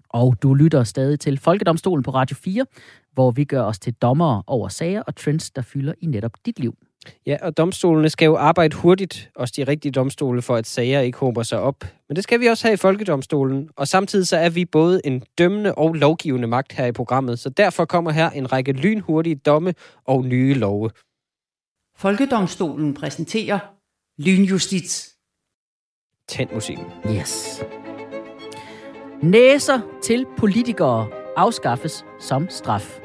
Og du lytter stadig til Folkedomstolen på Radio 4, hvor vi gør os til dommere over sager og trends, der fylder i netop dit liv. Ja, og domstolene skal jo arbejde hurtigt, også de rigtige domstole, for at sager ikke håber sig op. Men det skal vi også have i Folkedomstolen, og samtidig så er vi både en dømmende og lovgivende magt her i programmet, så derfor kommer her en række lynhurtige domme og nye love. Folkedomstolen præsenterer Lynjustits. Tænd musikken. Yes. Næser til politikere afskaffes som straf.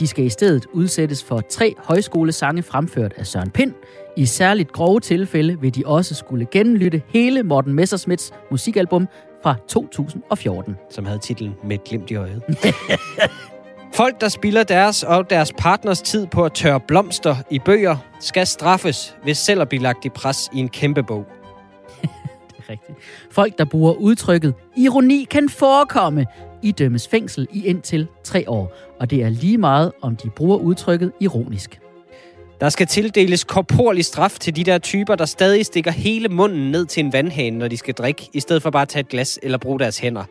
De skal i stedet udsættes for tre højskolesange fremført af Søren Pind. I særligt grove tilfælde vil de også skulle genlytte hele Morten Messersmiths musikalbum fra 2014. Som havde titlen Med et glimt i øjet. Folk, der spilder deres og deres partners tid på at tørre blomster i bøger, skal straffes, hvis selv at blive lagt i pres i en kæmpe bog rigtigt. Folk, der bruger udtrykket ironi kan forekomme, idømmes fængsel i indtil tre år. Og det er lige meget, om de bruger udtrykket ironisk. Der skal tildeles korporlig straf til de der typer, der stadig stikker hele munden ned til en vandhane, når de skal drikke, i stedet for bare at tage et glas eller bruge deres hænder.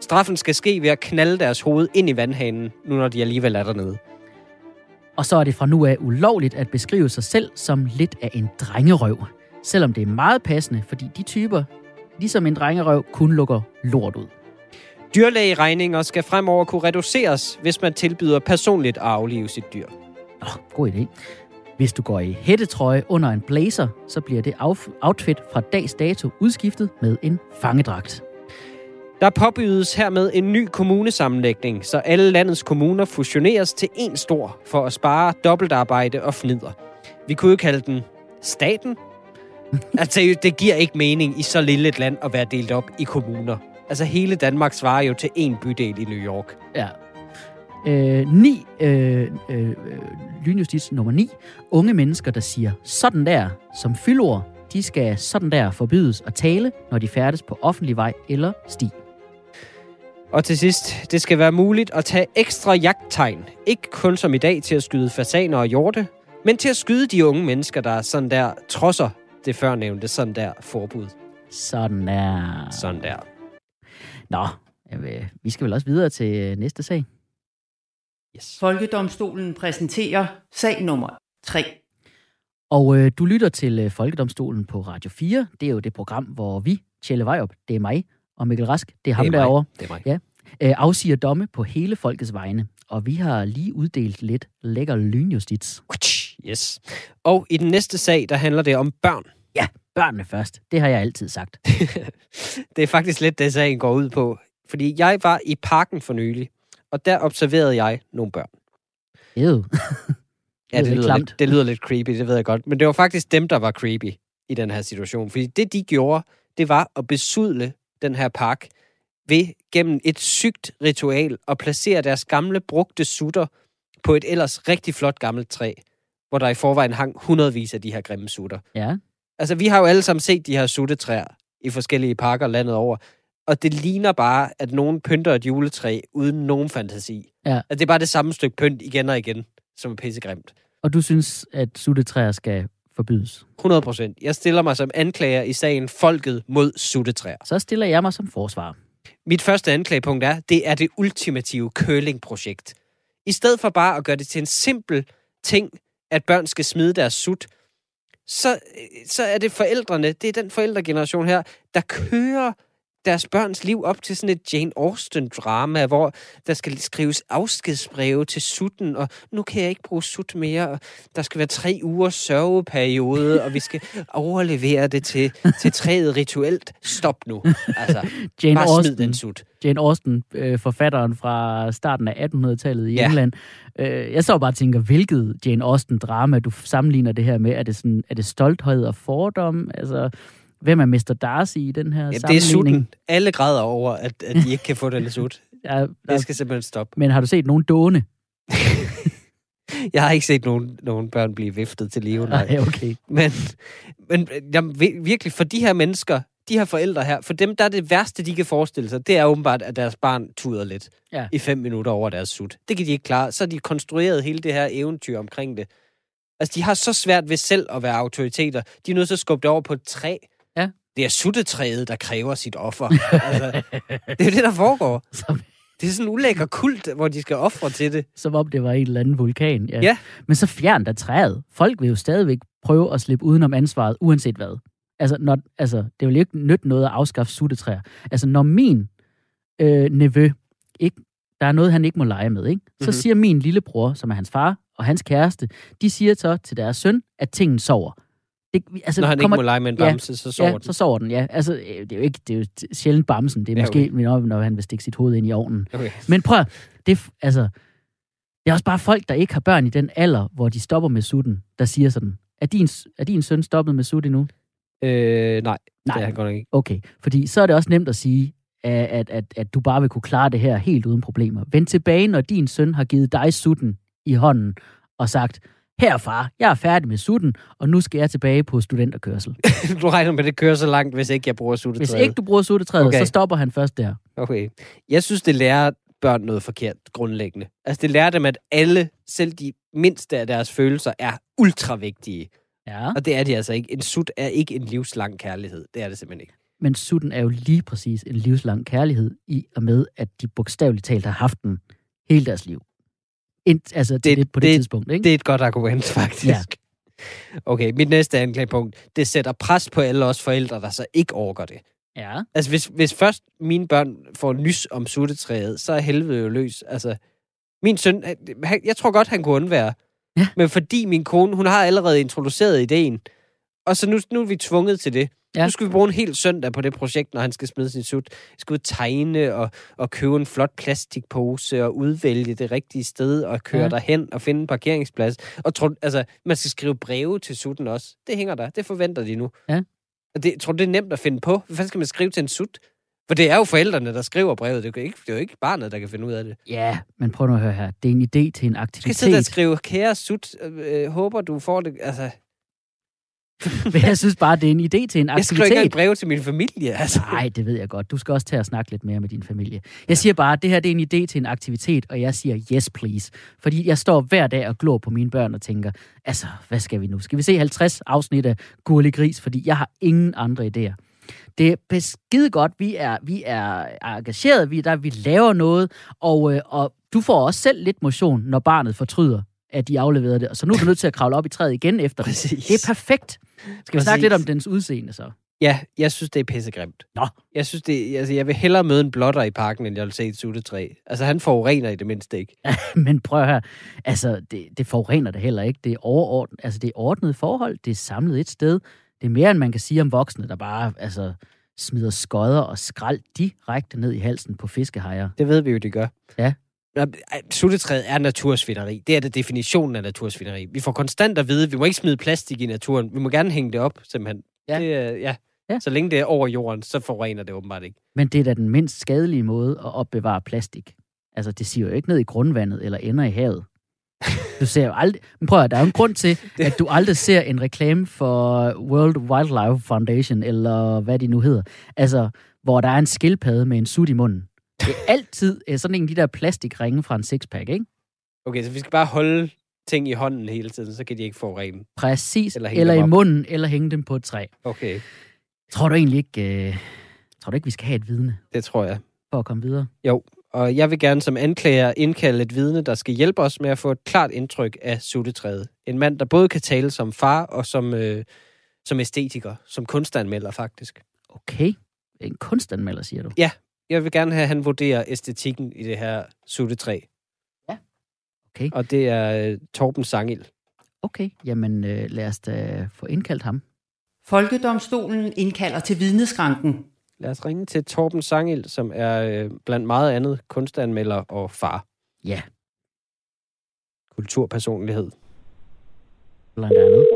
Straffen skal ske ved at knalde deres hoved ind i vandhanen, nu når de alligevel er dernede. Og så er det fra nu af ulovligt at beskrive sig selv som lidt af en drengerøv. Selvom det er meget passende, fordi de typer, ligesom en drengerøv, kun lukker lort ud. Dyrlægeregninger skal fremover kunne reduceres, hvis man tilbyder personligt at aflive sit dyr. Nå, god idé. Hvis du går i hættetrøje under en blazer, så bliver det outfit fra dags dato udskiftet med en fangedragt. Der påbydes hermed en ny kommunesammenlægning, så alle landets kommuner fusioneres til én stor for at spare dobbeltarbejde og fnider. Vi kunne jo kalde den staten. Altså, det giver ikke mening i så lille et land at være delt op i kommuner. Altså, hele Danmark svarer jo til én bydel i New York. Ja. Øh, ni, øh, øh, øh, lynjustits nummer 9. Unge mennesker, der siger sådan der som fyldord, de skal sådan der forbydes at tale, når de færdes på offentlig vej eller sti. Og til sidst, det skal være muligt at tage ekstra jagttegn. Ikke kun som i dag til at skyde fasaner og hjorte, men til at skyde de unge mennesker, der sådan der trodser det førnævnte sådan der forbud. Sådan der. Sådan der. Nå, øh, vi skal vel også videre til øh, næste sag. Yes. Folkedomstolen præsenterer sag nummer 3. Og øh, du lytter til øh, Folkedomstolen på Radio 4. Det er jo det program, hvor vi, Tjelle Vejrup, det er mig, og Mikkel Rask, det er ham Det er mig. derovre, Det er mig. Ja. øh, afsiger domme på hele folkets vegne. Og vi har lige uddelt lidt lækker lynjustits. Yes. Og i den næste sag, der handler det om børn. Børnene først. Det har jeg altid sagt. det er faktisk lidt det, sagen går ud på. Fordi jeg var i parken for nylig, og der observerede jeg nogle børn. Ew. Ja, Det det er lyder, klamt. lidt, det lyder lidt creepy, det ved jeg godt. Men det var faktisk dem, der var creepy i den her situation. Fordi det, de gjorde, det var at besudle den her park ved gennem et sygt ritual at placere deres gamle brugte sutter på et ellers rigtig flot gammelt træ, hvor der i forvejen hang hundredvis af de her grimme sutter. Ja. Altså, vi har jo alle sammen set de her suttetræer i forskellige parker landet over, og det ligner bare, at nogen pynter et juletræ uden nogen fantasi. Ja. At det er bare det samme stykke pynt igen og igen, som er pissegrimt. Og du synes, at suttetræer skal forbydes. 100 procent. Jeg stiller mig som anklager i sagen Folket mod suttetræer. Så stiller jeg mig som forsvar. Mit første anklagepunkt er, det er det ultimative curlingprojekt. I stedet for bare at gøre det til en simpel ting, at børn skal smide deres sut, så, så er det forældrene, det er den forældregeneration her, der kører deres børns liv op til sådan et Jane Austen-drama, hvor der skal skrives afskedsbreve til sutten, og nu kan jeg ikke bruge sut mere, og der skal være tre ugers sørgeperiode, og vi skal overlevere det til, til træet rituelt. Stop nu. Altså, Jane bare smid Austen, den sut. Jane Austen øh, forfatteren fra starten af 1800-tallet i Ja. England. Øh, jeg så bare tænker, hvilket Jane Austen-drama du sammenligner det her med. Er det, sådan, er det stolthed og fordom? Altså, hvem er Mr. Darcy i den her Ja, det er sammenligning? sutten. Alle græder over, at, at de ikke kan få den sut. Ja, Det skal simpelthen stoppe. men har du set nogen dåne? Jeg har ikke set nogen, nogen børn blive viftet til live, nej. Nej, okay. Men, men jamen, vi- virkelig, for de her mennesker, de her forældre her, for dem, der er det værste, de kan forestille sig, det er åbenbart, at deres barn tuder lidt Ja. i fem minutter over deres sut. Det kan de ikke klare. Så har de konstrueret hele det her eventyr omkring det. Altså, de har så svært ved selv at være autoriteter. De er nødt til at skubbe det over på et træ. Det er suttetræet, der kræver sit offer. altså, det er jo det, der foregår. Som, Det er sådan en ulækker kult, hvor de skal ofre til det. som om det var en eller anden vulkan. Ja. Ja. Men så fjern da træet. Folk vil jo stadigvæk prøve at slippe udenom ansvaret, uanset hvad. Altså, når, altså det vil jo ikke nytte noget at afskaffe suttetræer. Altså, når min øh, nevø, ikke, der er noget, han ikke må lege med, ikke? så Mhm. mm-hmm. siger min lillebror, som er hans far, og hans kæreste, de siger så til deres søn, at tingen sover. Det, altså, Når han kommer, ikke må lege med en ja, bamse, så sover ja, den. så sover den, ja. Altså, øh, det er jo ikke, det er jo sjældent bamsen. Det er Ja, måske, når, når han vil stikke sit hoved ind i ovnen. Okay. Men prøv, det, altså, det er også bare folk, der ikke har børn i den alder, hvor de stopper med sutten, der siger sådan, er din, er din søn stoppet med sut endnu? Øh, nej, det Nej. er han godt nok ikke. Okay, fordi så er det også nemt at sige, at, at, at, at du bare vil kunne klare det her helt uden problemer. Vend tilbage, når din søn har givet dig sutten i hånden og sagt, her far, jeg er færdig med sutten, og nu skal jeg tilbage på studenterkørsel. du regner med, at det kører så langt, hvis ikke jeg bruger Hvis suttetræet. ikke du bruger suttetræet, Okay. så stopper han først der. Okay. Jeg synes, det lærer børn noget forkert grundlæggende. Altså, det lærer dem, at alle, selv de mindste af deres følelser, er ultra vigtige. Ja. Og det er de altså ikke. En sut er ikke en livslang kærlighed. Det er det simpelthen ikke. men sutten er jo lige præcis en livslang kærlighed i og med, at de bogstaveligt talt har haft den hele deres liv. Ind, altså det, Det- på det, det- tidspunkt, ikke? Det er et godt argument, faktisk. Ja. Okay, mit næste anklagepunkt. Det sætter pres på alle os forældre, der så ikke overgår det. ja. Altså, hvis, hvis først mine børn får nys om suttetræet, så er helvede jo løs. Altså, min søn, han, jeg tror godt, han kunne undvære. Ja. Men fordi min kone, hun har allerede introduceret ideen, og så nu, nu er vi tvunget til det. Ja. Nu skal vi bruge en hel søndag på det projekt, når han skal smide sin sut. Jeg skal ud tegne og, og købe en flot plastikpose og udvælge det rigtige sted og køre Ja. derhen og finde en parkeringsplads. Og tro, altså, man skal skrive breve til sutten også. Det hænger der. Det forventer de nu. Ja. Og det, tror du, det er nemt at finde på? Hvad fanden skal man skrive til en sut? For det er jo forældrene, der skriver brevet. Det er jo ikke, det er jo ikke barnet, der kan finde ud af det. ja, men prøv nu at høre her. Det er en idé til en Du skal aktivitet. sidde og skrive, kære sut, øh, håber du får det. Altså, Men jeg synes bare, det er en idé til en jeg skriver ikke aktivitet. breve til min familie. Altså. Nej, det ved jeg godt. Du skal også til at snakke lidt mere med din familie. Jeg siger bare, at det her det er en idé til en aktivitet, og jeg siger yes, please. Fordi jeg står hver dag og glor på mine børn og tænker, altså, hvad skal vi nu? Skal vi se 50 afsnit af Gurli Gris? Fordi jeg har ingen andre idéer. Det er beskide godt. Vi er, vi er engageret, vi, der, vi laver noget, og, øh, og du får også selv lidt motion, når barnet fortryder, at de afleverede det. Og så nu er du nødt til at kravle op i træet igen efter det. Præcis. Det er perfekt. Skal vi snakke Præcis. lidt om dens udseende så? Ja, jeg synes, det er pissegrimt. Nå. Jeg synes, det, altså, jeg vil hellere møde en blotter i parken, end jeg vil se et suttetræ. Altså, han forurener i det mindste ikke. Men prøv høre, altså, det, det forurener det heller ikke. Det er overordnet, altså, det er ordnet forhold, det er samlet et sted. Det er mere, end man kan sige om voksne, der bare altså, smider skodder og skrald direkte ned i halsen på fiskehajer. Det ved vi jo, det gør. Ja. Suttetræet er natursvineri. Det er det definitionen af natursvineri. Vi får konstant at vide, at vi må ikke smide plastik i naturen. Vi må gerne hænge det op, simpelthen. Ja. Det, er- ja. Ja. Så længe det er over jorden, så forurener det åbenbart ikke. Men det er da den mindst skadelige måde at opbevare plastik. Altså, det siger jo ikke ned i grundvandet eller ender i havet. Du ser jo aldrig... Men prøv at, der er jo en grund til, at du aldrig ser en reklame for World Wildlife Foundation, eller hvad de nu hedder. Altså, hvor der er en skildpadde med en sut i munden. Det er altid øh, sådan en af de der plastikringe fra en sixpack, ikke? Okay, så vi skal bare holde ting i hånden hele tiden, så kan de ikke forurene. Præcis. Eller Eller, i munden, eller hænge dem på et træ. Okay, Tror du egentlig ikke, øh, tror du ikke vi skal have et vidne det tror jeg. for at komme videre? Og jeg vil gerne som anklager indkalde et vidne, der skal hjælpe os med at få et klart indtryk af suttetræet. En mand, der både kan tale som far og som, øh, som æstetiker, som kunstanmelder faktisk. Okay. En kunstanmelder, siger du? Jeg vil gerne have, at han vurderer æstetikken i det her suttetræ. Ja. Okay. Og det er øh, Torben Sangild. Okay, jamen øh, lad os da få indkaldt ham. Folkedomstolen indkalder til vidneskranken. Lad os ringe til Torben Sangild, som er øh, blandt meget andet kunstanmelder og far. Ja, Kulturpersonlighed. blandt andet.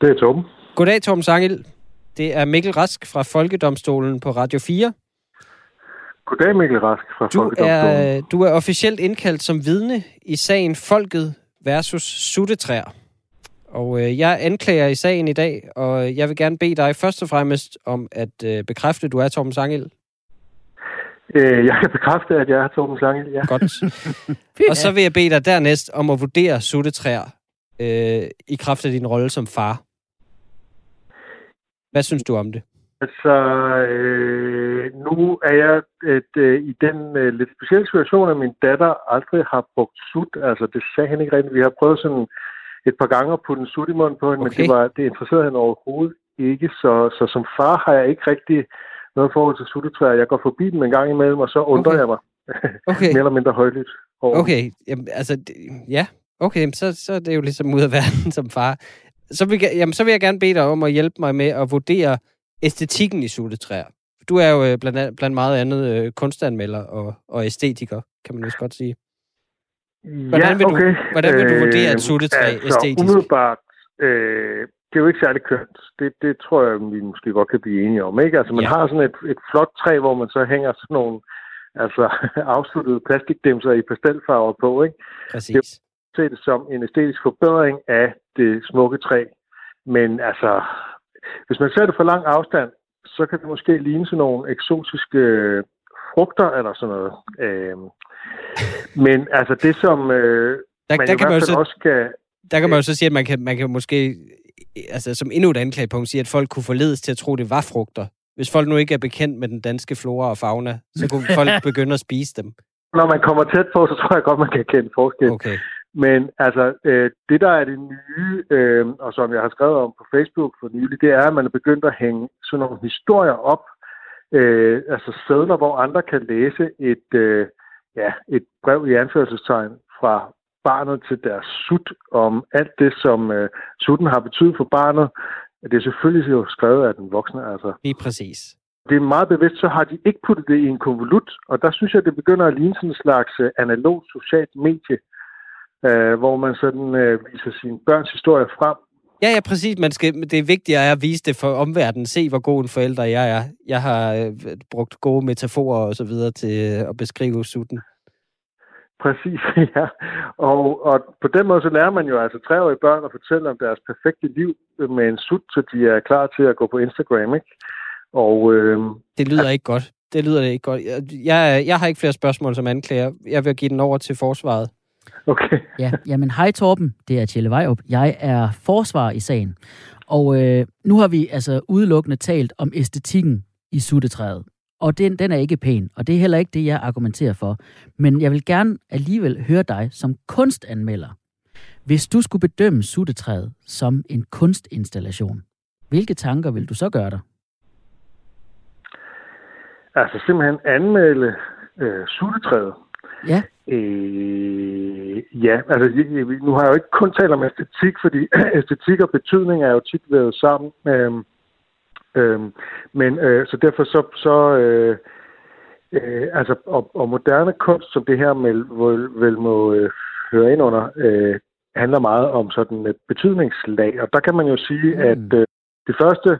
Det er Torben. Goddag, Torben Sangild. Det er Mikkel Rask fra Folkedomstolen på Radio 4. Goddag, Mikkel Rask fra Du Folkedomstolen. er, du er officielt indkaldt som vidne i sagen Folket versus Suttetræer. Og øh, jeg anklager i sagen i dag, og jeg vil gerne bede dig først og fremmest om at øh, bekræfte, at du er Torben Sangild. Øh, jeg kan bekræfte, at jeg er Torben Slange. Ja. Godt. og så vil jeg bede dig dernæst om at vurdere Suttetræer øh, i kraft af din rolle som far. Hvad synes du om det? Altså, øh, nu er jeg et, øh, i den øh, lidt specielle situation, at min datter aldrig har brugt sut. Altså, det sagde han ikke rigtigt. Vi har prøvet sådan et par gange at putte en sut i munden på hende, Okay. men det, var, det interesserede han overhovedet ikke. Så, så som far har jeg ikke rigtig noget forhold til suttetræer. Jeg går forbi dem en gang imellem, og så undrer Okay. jeg mig Okay. mere eller mindre højligt. over. Okay, jamen, altså, det, ja, okay, så, så er det jo ligesom ud af verden som far. Så vil, jeg, jamen, så vil jeg gerne bede dig om at hjælpe mig med at vurdere æstetikken i suttetræer. Du er jo øh, blandt, an- blandt meget andet øh, kunstanmelder og, og æstetiker, kan man også godt sige. Hvordan vil du- okay. hvordan vil du vurdere et Øh, suttetræ altså, æstetisk? Umiddelbart, øh, det er jo ikke særlig kønt. Det, det tror jeg, vi måske godt kan blive enige om. Ikke? Altså, man Ja. ja. har sådan et, et flot træ, hvor man så hænger sådan nogle altså, afsluttede plastikdæmser i pastelfarver på. Ikke? Præcis. Se det som en æstetisk forbedring af det smukke træ. Men altså, hvis man ser det for lang afstand, så kan det måske ligne sådan nogle eksotiske frugter eller sådan noget. Øh, men altså det, som øh, Der, man der i kan hvert fald så, også skal... der kan man jo så sige, at man kan, man kan måske, altså som endnu et anklagepunkt, sige, at folk kunne forledes til at tro, det var frugter. Hvis folk nu ikke er bekendt med den danske flora og fauna, så kunne folk begynde at spise dem. Når man kommer tæt på, så tror jeg godt, man kan kende forskel. Okay. Men altså, øh, det der er det nye, øh, og som jeg har skrevet om på Facebook for nylig, det er, at man er begyndt at hænge sådan nogle historier op, øh, altså sædler, hvor andre kan læse et, øh, ja, et brev i anførselstegn fra barnet til deres sut om alt det, som øh, sutten har betydet for barnet. Det er selvfølgelig jo skrevet af den voksne, altså. Lige præcis. Det er meget bevidst, så har de ikke puttet det i en konvolut, og der synes jeg, det begynder at ligne sådan en slags øh, analog socialt medie, øh, hvor man sådan øh, viser sine børns historie frem. Ja, ja, præcis. Man skal, det er vigtigt at vise det for omverdenen. Se, hvor god en forælder jeg er. Jeg har øh, brugt gode metaforer og så videre til øh, at beskrive sutten. Præcis, ja. Og, og på den måde så lærer man jo altså treårige børn at fortælle om deres perfekte liv med en sut, så de er klar til at gå på Instagram, ikke? Og, øh, Det lyder ikke godt. Det lyder ikke godt. Jeg, jeg, jeg har ikke flere spørgsmål som anklager. Jeg vil give den over til forsvaret. Okay. Ja, jamen hej Torben, det er Tjelle Vejrup. Jeg er forsvar i sagen. Og øh, nu har vi altså udelukkende talt om æstetikken i suttetræet. Og den, den er ikke pæn, og det er heller ikke det, jeg argumenterer for. Men jeg vil gerne alligevel høre dig som kunstanmelder. Hvis du skulle bedømme suttetræet som en kunstinstallation, hvilke tanker vil du så gøre dig? Altså simpelthen anmelde øh, suttetræet. Ja, Øh, ja, altså nu har jeg jo ikke kun talt om æstetik, fordi æstetik og betydning er jo tit været sammen. Øhm, øhm, men øh, så derfor så, så øh, øh, altså, og, og moderne kunst, som det her vel, vel, vel må øh, høre ind under, øh, handler meget om sådan et betydningslag. Og der kan man jo sige, Mm. at øh, det første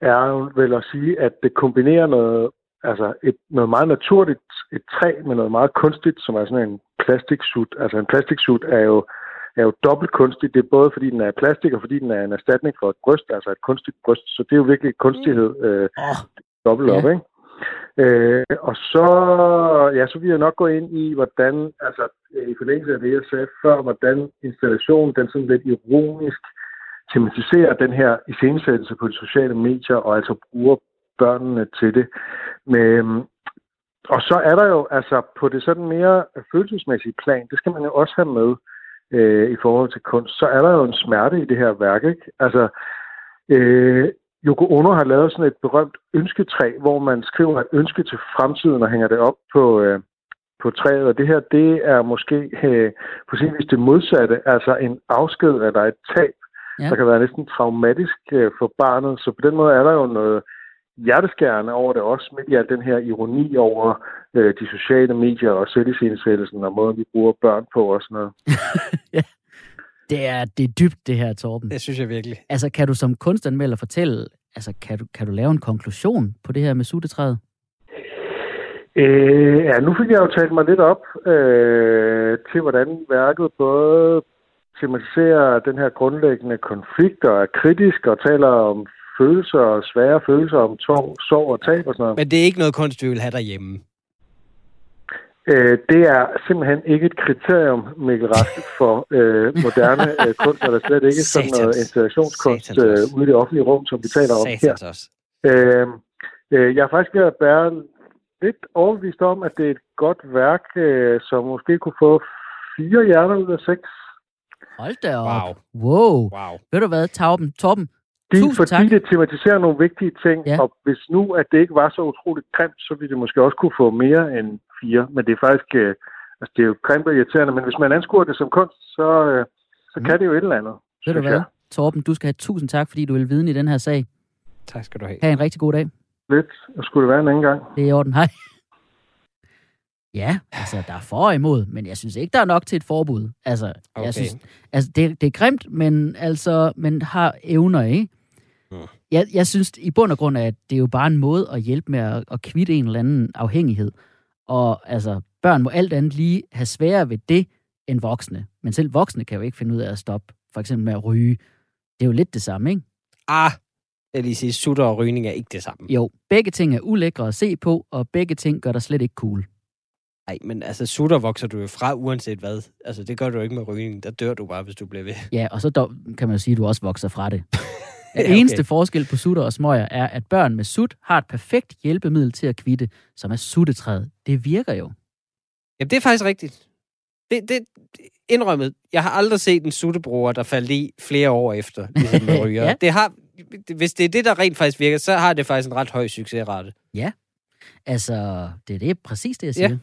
er vel at sige, at det kombinerer noget, altså et, noget meget naturligt, et træ med noget meget kunstigt, som er sådan en plastiksut. Altså en plastiksut er jo, er jo dobbelt kunstigt. Det er både fordi den er plastik, og fordi den er en erstatning for et bryst, altså et kunstigt bryst. Så det er jo virkelig kunstighed øh, Åh, dobbelt op, Ja. ikke? Øh, og så, ja, så vil jeg nok gå ind i, hvordan, altså i forlængelse af det, jeg sagde før, hvordan installationen, den sådan lidt ironisk tematiserer den her iscenesættelse på de sociale medier, og altså bruger børnene til det. Men, og så er der jo, altså på det sådan mere følelsesmæssige plan, det skal man jo også have med øh, i forhold til kunst, så er der jo en smerte i det her værk, ikke? Altså, øh, Yoko Ono har lavet sådan et berømt ønsketræ, hvor man skriver et ønske til fremtiden og hænger det op på, øh, på træet. Og det her, det er måske øh, på sin vis det modsatte, altså en afsked eller et tab, Ja. ja. der kan være næsten traumatisk øh, for barnet. Så på den måde er der jo noget hjerteskærende over det også, midt i al den her ironi over øh, de sociale medier og selvisensættelsen og måden, vi bruger børn på og sådan noget. det er, det er dybt, det her, Torben. Det synes jeg virkelig. Altså, kan du som kunstanmelder fortælle, altså, kan du, kan du lave en konklusion på det her med suttetræet? Øh, ja, nu fik jeg jo talt mig lidt op øh, til, hvordan værket både tematiserer den her grundlæggende konflikt og er kritisk og taler om følelser og svære følelser om sorg, sorg og tab og sådan noget. Men det er ikke noget kunst, vi vil have derhjemme. Øh, det er simpelthen ikke et kriterium, Mikkel Rask, for øh, moderne øh, kunst, og der er slet ikke sådan noget installationskunst øh, ude i det offentlige rum, som vi taler om her. Også. Øh, øh, jeg er faktisk ved at være lidt overbevist om, at det er et godt værk, øh, som måske kunne få fire hjerner ud af seks. Hold da op. Wow. Wow. Wow. Ved du hvad, Torben? Torben, Det, Tusind fordi tak. det tematiserer nogle vigtige ting, Ja. og hvis nu, at det ikke var så utroligt grimt, så ville det måske også kunne få mere end fire. Men det er faktisk, øh, altså det er jo grimt og irriterende, men hvis man anskuer det som kunst, så, øh, så Mm. kan det jo et eller andet. ved du hvad? jeg. Torben, du skal have tusind tak, fordi du vil viden i den her sag. Tak skal du have. Ha' en rigtig god dag. Lidt, og skulle det være en anden gang. Det er i orden. Hej. Ja, altså, der er for og imod, men jeg synes ikke, der er nok til et forbud. Altså, Okay. jeg synes, altså det, det er grimt, men altså, men har evner, ikke? Jeg, jeg synes i bund og grund, at det er jo bare en måde at hjælpe med at, at kvitte en eller anden afhængighed. Og altså, børn må alt andet lige have sværere ved det end voksne. Men selv voksne kan jo ikke finde ud af at stoppe, for eksempel med at ryge. Det er jo lidt det samme, ikke? Ah, jeg lige sige, sutter og rygning er ikke det samme. Jo, begge ting er ulækre at se på, og begge ting gør dig slet ikke cool. Nej, men altså, sutter vokser du jo fra, uanset hvad. Altså, det gør du jo ikke med rygning. Der dør du bare, hvis du bliver ved. Ja, og så dog, kan man jo sige, at du også vokser fra det. Den Ja, okay. eneste forskel på sutter og smøger er, at børn med sut har et perfekt hjælpemiddel til at kvitte, som er suttetræet. Det virker jo. Jamen, det er faktisk rigtigt. Det, det, indrømmet. Jeg har aldrig set en suttebruger, der faldt i flere år efter, ligesom med ryger. Ja. det har, hvis det er det, der rent faktisk virker, så har det faktisk en ret høj succesrate. Altså, det er det præcis det, jeg siger. Ja.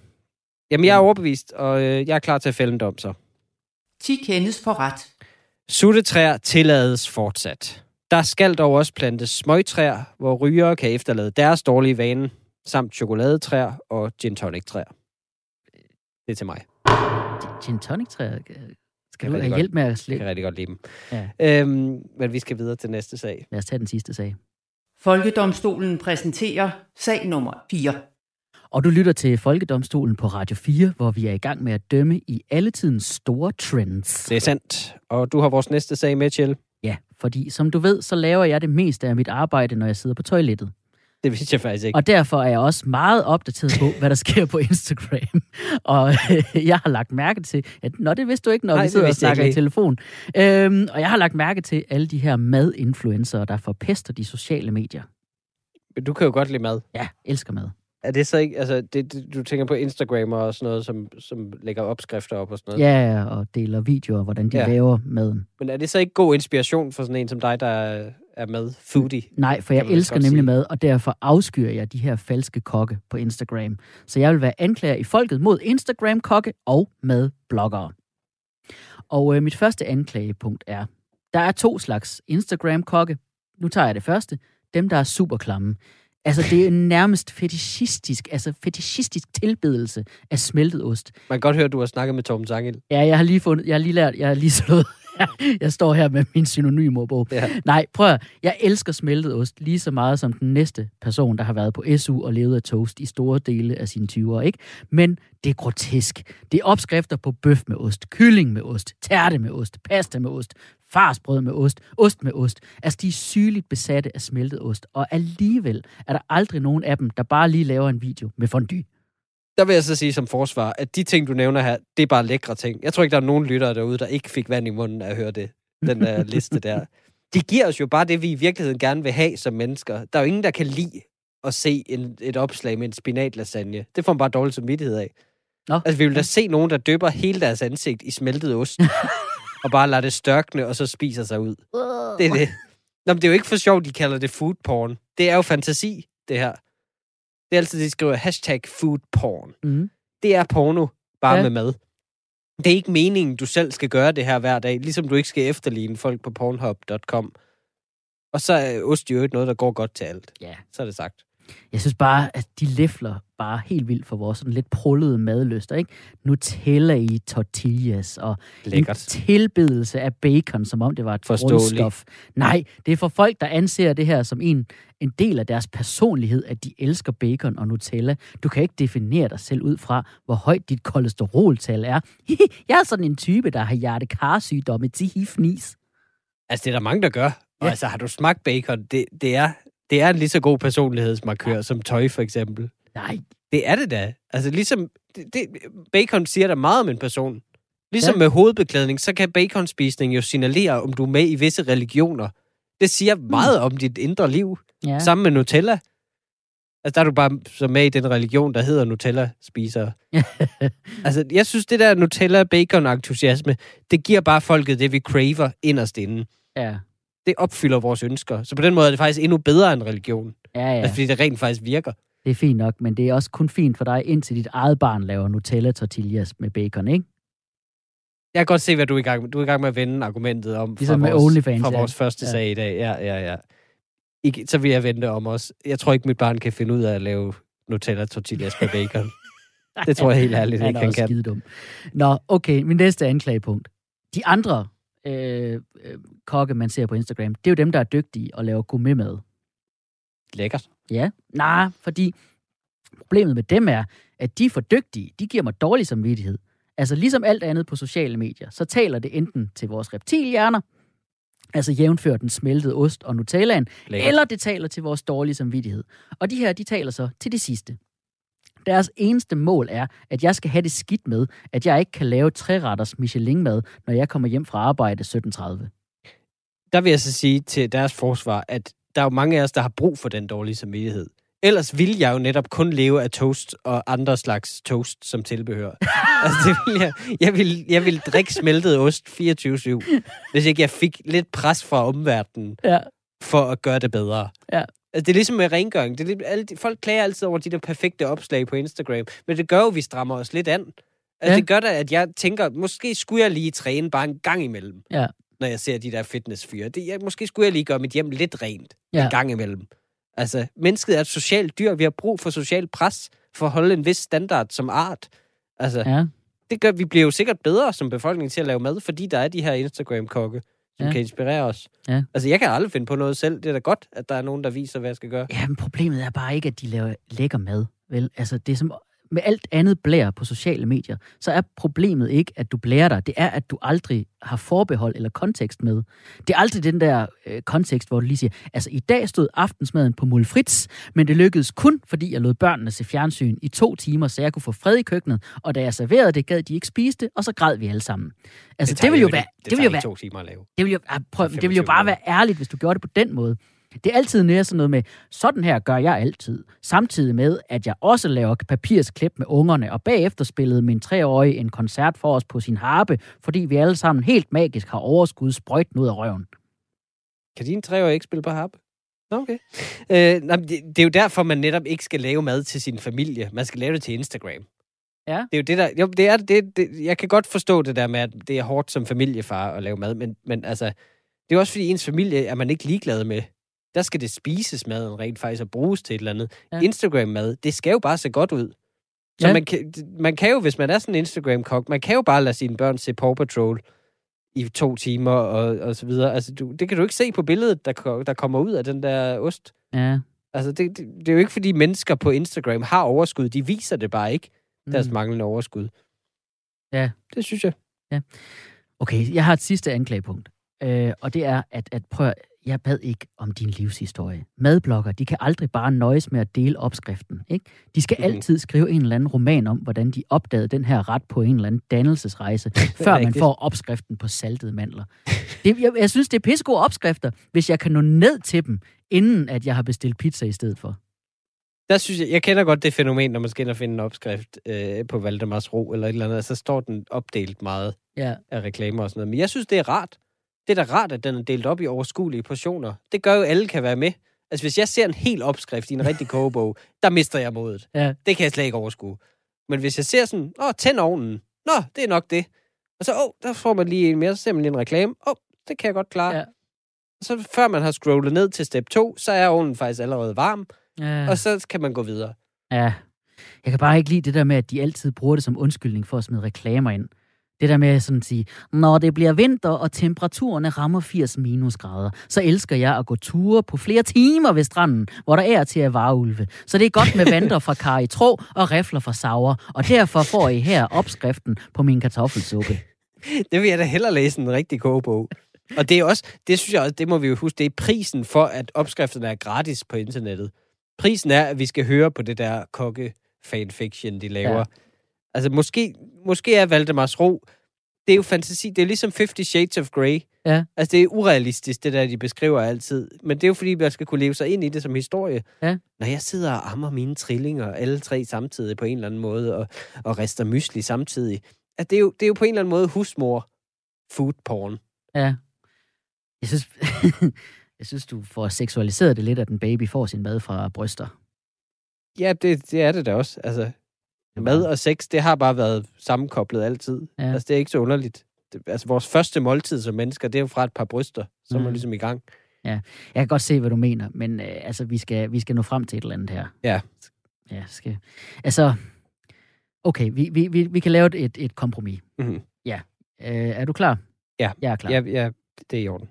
Jamen, jeg er overbevist, og øh, jeg er klar til at fælde en dom så. 10 kendes for ret. Suttetræer tillades fortsat. Der skal dog også plantes smøgtræer, hvor rygere kan efterlade deres dårlige vane, samt chokoladetræer og gin tonic træer. Det er til mig. Gin tonic træer. Skal Jeg du have hjælp med at Jeg slippe? kan rigtig godt lide dem. Ja. Øhm, men vi skal videre til næste sag. Lad os tage den sidste sag. Folkedomstolen præsenterer sag nummer 4. Og du lytter til Folkedomstolen på Radio 4, hvor vi er i gang med at dømme i alle tidens store trends. Det er sandt. Og du har vores næste sag med, Kjell. Fordi som du ved, så laver jeg det meste af mit arbejde, når jeg sidder på toilettet. Det vidste jeg faktisk ikke. Og derfor er jeg også meget opdateret på, hvad der sker på Instagram. Og øh, jeg har lagt mærke til, at Nå, det vidste du ikke, når Nej, vi sidder og snakker i telefon. Øhm, og jeg har lagt mærke til alle de her madinfluencer, der forpester de sociale medier. Men du kan jo godt lide mad. Ja, elsker mad. Er det så ikke, altså, det, det, du tænker på Instagram og sådan noget, som, som lægger opskrifter op og sådan noget? Ja, og deler videoer, hvordan de Ja. laver maden. Men er det så ikke god inspiration for sådan en som dig, der er- med foodie? Nej, for jeg elsker nemlig sige. mad, og derfor afskyer jeg de her falske kokke på Instagram. Så jeg vil være anklager i folket mod Instagram-kokke og madbloggere. Og øh, mit første anklagepunkt er, der er to slags Instagram-kokke. Nu tager jeg det første. Dem, der er super klamme. Altså, det er nærmest fetishistisk, altså fetishistisk tilbedelse af smeltet ost. Man kan godt høre, at du har snakket med Torben Sangel. Ja, jeg har lige fundet, jeg har lige lært, jeg har lige slået, jeg står her med min synonymordbog. Ja. Nej, prøv at, jeg elsker smeltet ost lige så meget som den næste person, der har været på SU og levet af toast i store dele af sine 20'ere, ikke? Men det er grotesk. Det er opskrifter på bøf med ost, kylling med ost, tærte med ost, pasta med ost, farsbrød med ost, ost med ost. Altså, de er sygeligt besatte af smeltet ost, og alligevel er der aldrig nogen af dem, der bare lige laver en video med fondue. Der vil jeg så sige som forsvar, at de ting, du nævner her, det er bare lækre ting. Jeg tror ikke, der er nogen lyttere derude, der ikke fik vand i munden af at høre det. Den der liste der. Det giver os jo bare det, vi i virkeligheden gerne vil have som mennesker. Der er jo ingen, der kan lide at se en, et opslag med en spinatlasagne. Det får man bare dårlig samvittighed af. Nå. Altså, vi vil da se nogen, der døber hele deres ansigt i smeltet ost, og bare lader det størkne, og så spiser sig ud. Det er det. Nå, men det er jo ikke for sjovt, de kalder det food porn. Det er jo fantasi, det her. Det er altid, de skriver hashtag food porn. Mm. Det er porno, bare Ja. ja. med mad. Det er ikke meningen, du selv skal gøre det her hver dag, ligesom du ikke skal efterligne folk på pornhub.com. Og så er ost jo ikke noget, der går godt til alt. Ja. Så er det sagt. Jeg synes bare, at de læfler bare helt vildt for vores sådan lidt prullede madlyster, ikke? Nutella i tortillas og Lækkert. en tilbedelse af bacon, som om det var et grundstof. Nej, det er for folk, der anser det her som en, en del af deres personlighed, at de elsker bacon og Nutella. Du kan ikke definere dig selv ud fra, hvor højt dit kolesteroltal er. Jeg er sådan en type, der har hjertekarsygdomme til hifnis. Altså, det er der mange, der gør. Og Ja. altså, har du smagt bacon? Det, det, er, det er en lige så god personlighedsmarkør ja. som tøj, for eksempel. Nej, Det er det da. Altså, ligesom... Det, det, bacon siger der meget om en person. Ligesom Ja. med hovedbeklædning, så kan baconspisning jo signalere, om du er med i visse religioner. Det siger meget om dit indre liv. ja. Sammen med Nutella. Altså, der er du bare så med i den religion, der hedder Nutella-spisere. altså, jeg synes, det der Nutella-bacon-entusiasme, det giver bare folket det, vi craver inderst inde. ja. Det opfylder vores ønsker. Så på den måde er det faktisk endnu bedre end religion. Ja, Ja. Altså, fordi det rent faktisk virker. Det er fint nok, men det er også kun fint for dig, indtil dit eget barn laver Nutella tortillas med bacon, ikke? Jeg kan godt se, hvad du er i gang med. Du er i gang med at vende argumentet om Ligesom fra, vores, OnlyFans, fra ja. vores første Ja. sag i dag. Ja, ja, ja. Ikke, så vil jeg vente om os. Jeg tror ikke, mit barn kan finde ud af at lave Nutella tortillas med bacon. det tror jeg helt ærligt Han ikke, er han også kan. skide dum. Nå, okay, min næste anklagepunkt. De andre øh, øh, kokke, man ser på Instagram, det er jo dem, der er dygtige og laver gourmetmad. Lækkert. Ja, nej, fordi problemet med dem er, at de er for dygtige. De giver mig dårlig samvittighed. Altså ligesom alt andet på sociale medier, så taler det enten til vores reptilhjerner, altså jævnfør den smeltede ost og Nutellaen, Lækkert. eller det taler til vores dårlige samvittighed. Og de her, de taler så til det sidste. Deres eneste mål er, at jeg skal have det skidt med, at jeg ikke kan lave træretters Michelin-mad, når jeg kommer hjem fra arbejde 17.30. Der vil jeg så sige til deres forsvar, at der er jo mange af os, der har brug for den dårlige samvittighed. Ellers vil jeg jo netop kun leve af toast og andre slags toast som tilbehør. altså, det vil jeg, jeg, vil, jeg vil drikke smeltet ost 24-7, hvis ikke jeg fik lidt pres fra omverdenen Ja. for at gøre det bedre. Ja. Altså, det er ligesom med rengøring. Det er lidt, alle, de- folk klager altid over de der perfekte opslag på Instagram, men det gør jo, at vi strammer os lidt an. Altså, Ja. det gør da, at jeg tænker, måske skulle jeg lige træne bare en gang imellem, Ja. når jeg ser de der fitnessfyre. Det, jeg, måske skulle jeg lige gøre mit hjem lidt rent Ja. en gang imellem. Altså, mennesket er et socialt dyr. Vi har brug for social pres for at holde en vis standard som art. Altså. Ja. det gør, vi bliver jo sikkert bedre som befolkning til at lave mad, fordi der er de her Instagram-kokke, som Ja. kan inspirere os. Ja. Altså, jeg kan aldrig finde på noget selv. Det er da godt, at der er nogen, der viser, hvad jeg skal gøre. Ja, men problemet er bare ikke, at de laver lækker mad. Vel? Altså, det er som med alt andet blær på sociale medier, så er problemet ikke, at du blærer dig. Det er, at du aldrig har forbehold eller kontekst med. Det er aldrig den der øh, kontekst, hvor du lige siger, altså i dag stod aftensmaden på mulfrits, men det lykkedes kun, fordi jeg lod børnene se fjernsyn i to timer, så jeg kunne få fred i køkkenet, og da jeg serverede det, gad de ikke spise det, og så græd vi alle sammen. Altså, det, det vil jo være... Det, Det vil jo være to timer at lave. det vil jo, ah, prøv, det vil jo 25 bare være ærligt, hvis du gjorde det på den måde. Det er altid mere sådan noget med, sådan her gør jeg altid. Samtidig med, at jeg også laver papirsklip med ungerne, og bagefter spillede min treårige en koncert for os på sin harpe, fordi vi alle sammen helt magisk har overskud sprøjten ud af røven. Kan dine tre år ikke spille på harpe? Nå, okay. Øh, nej, det, det er jo derfor, man netop ikke skal lave mad til sin familie. Man skal lave det til Instagram. Ja. Det er jo det, der... Jo, det er, det, det, jeg kan godt forstå det der med, at det er hårdt som familiefar at lave mad, men, men altså, det er også fordi ens familie er man ikke ligeglad med. Der skal det spises maden rent faktisk og bruges til et eller andet. Ja. Ja. Instagram-mad, det skal jo bare se godt ud. Så Ja. ja. man, kan, man kan jo, hvis man er sådan en Instagram-kok, man kan jo bare lade sine børn se Paw Patrol i to timer og, og så videre. Altså, du, det kan du ikke se på billedet, der, der kommer ud af den der ost. Ja. Altså, det, det, det er jo ikke, fordi mennesker på Instagram har overskud. De viser det bare ikke, deres Mm. manglende overskud. Ja. Det synes jeg. Okay, jeg har et sidste anklagepunkt. Øh, og det er, at, at prøv, jeg bad ikke om din livshistorie. Madblogger, de kan aldrig bare nøjes med at dele opskriften. Ikke? De skal Mhm. altid skrive en eller anden roman om, hvordan de opdagede den her ret på en eller anden dannelsesrejse, før man får opskriften på saltede mandler. Det, jeg, jeg synes, det er pissegode opskrifter, hvis jeg kan nå ned til dem, inden at jeg har bestilt pizza i stedet for. Der synes jeg, jeg kender godt det fænomen, når man skal ind og finde en opskrift øh, på Valdemars Ro eller et eller andet, så står den opdelt meget Ja, af reklamer og sådan noget. Men jeg synes, det er rart. Det er da rart, at den er delt op i overskuelige portioner. Det gør jo, at alle kan være med. Altså, hvis jeg ser en hel opskrift i en rigtig kogebog, der mister jeg modet. ja, Det kan jeg slet ikke overskue. Men hvis jeg ser sådan, åh, tænd ovnen. Nå, det er nok det. Og så, åh, der får man lige en mere, så ser man lige en reklame. Åh, det kan jeg godt klare. Ja. Og så før man har scrollet ned til step 2, så er ovnen faktisk allerede varm, ja. og så kan man gå videre. Ja. Jeg kan bare ikke lide det der med, at de altid bruger det som undskyldning for at smide reklamer ind. Det der med at sådan sige, når det bliver vinter, og temperaturerne rammer 80 minusgrader, så elsker jeg at gå ture på flere timer ved stranden, hvor der er til at varulve. Så det er godt med vanter fra kar i tro og rifler fra sauer, og derfor får I her opskriften på min kartoffelsuppe. Det vil jeg da hellere læse en rigtig kogebog. Og det er også, det synes jeg også, det må vi jo huske, det er prisen for, at opskrifterne er gratis på internettet. Prisen er, at vi skal høre på det der kokke fanfiction, de laver. Ja. Altså, måske, måske er Valdemars Ro, det er jo fantasi, det er ligesom 50 Shades of Grey. Ja. Altså, det er urealistisk, det der, de beskriver altid. Men det er jo fordi, man skal kunne leve sig ind i det som historie. Ja. Når jeg sidder og ammer mine trillinger, alle tre samtidig på en eller anden måde, og, og rester mysli samtidig, at det, er jo, det er jo på en eller anden måde husmor food porn. Ja. Jeg synes, jeg synes, du får seksualiseret det lidt, at en baby får sin mad fra bryster. Ja, det, det er det da også. Altså, mad og sex, det har bare været sammenkoblet altid. Ja. Ja. Altså, det er ikke så underligt. Det, altså, vores første måltid som mennesker, det er jo fra et par bryster. Så er Mm. man ligesom i gang. Jeg kan godt se, hvad du mener, men øh, altså, vi skal, vi skal nå frem til et eller andet her. Ja. Ja, skal... Altså, okay, vi, vi, vi, vi kan lave et, et, kompromis. Mhm. Ja. Øh, er du klar? Ja. Jeg er klar. Ja, ja, det er i orden.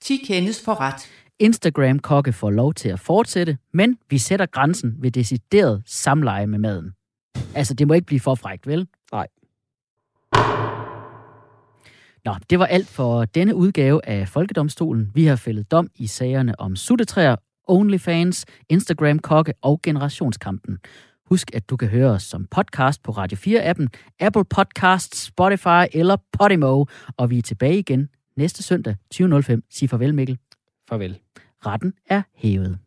10 kendes for ret. Instagram-kokke får lov til at fortsætte, men vi sætter grænsen ved decideret samleje med maden. Altså, det må ikke blive for frækt, vel? Nej. Nå, det var alt for denne udgave af Folkedomstolen. Vi har fældet dom i sagerne om suttetræer, OnlyFans, Instagram-kokke og generationskampen. Husk, at du kan høre os som podcast på Radio 4-appen, Apple Podcasts, Spotify eller Podimo. Og vi er tilbage igen næste søndag 20.05. Sig farvel, Mikkel. Farvel. Retten er hævet.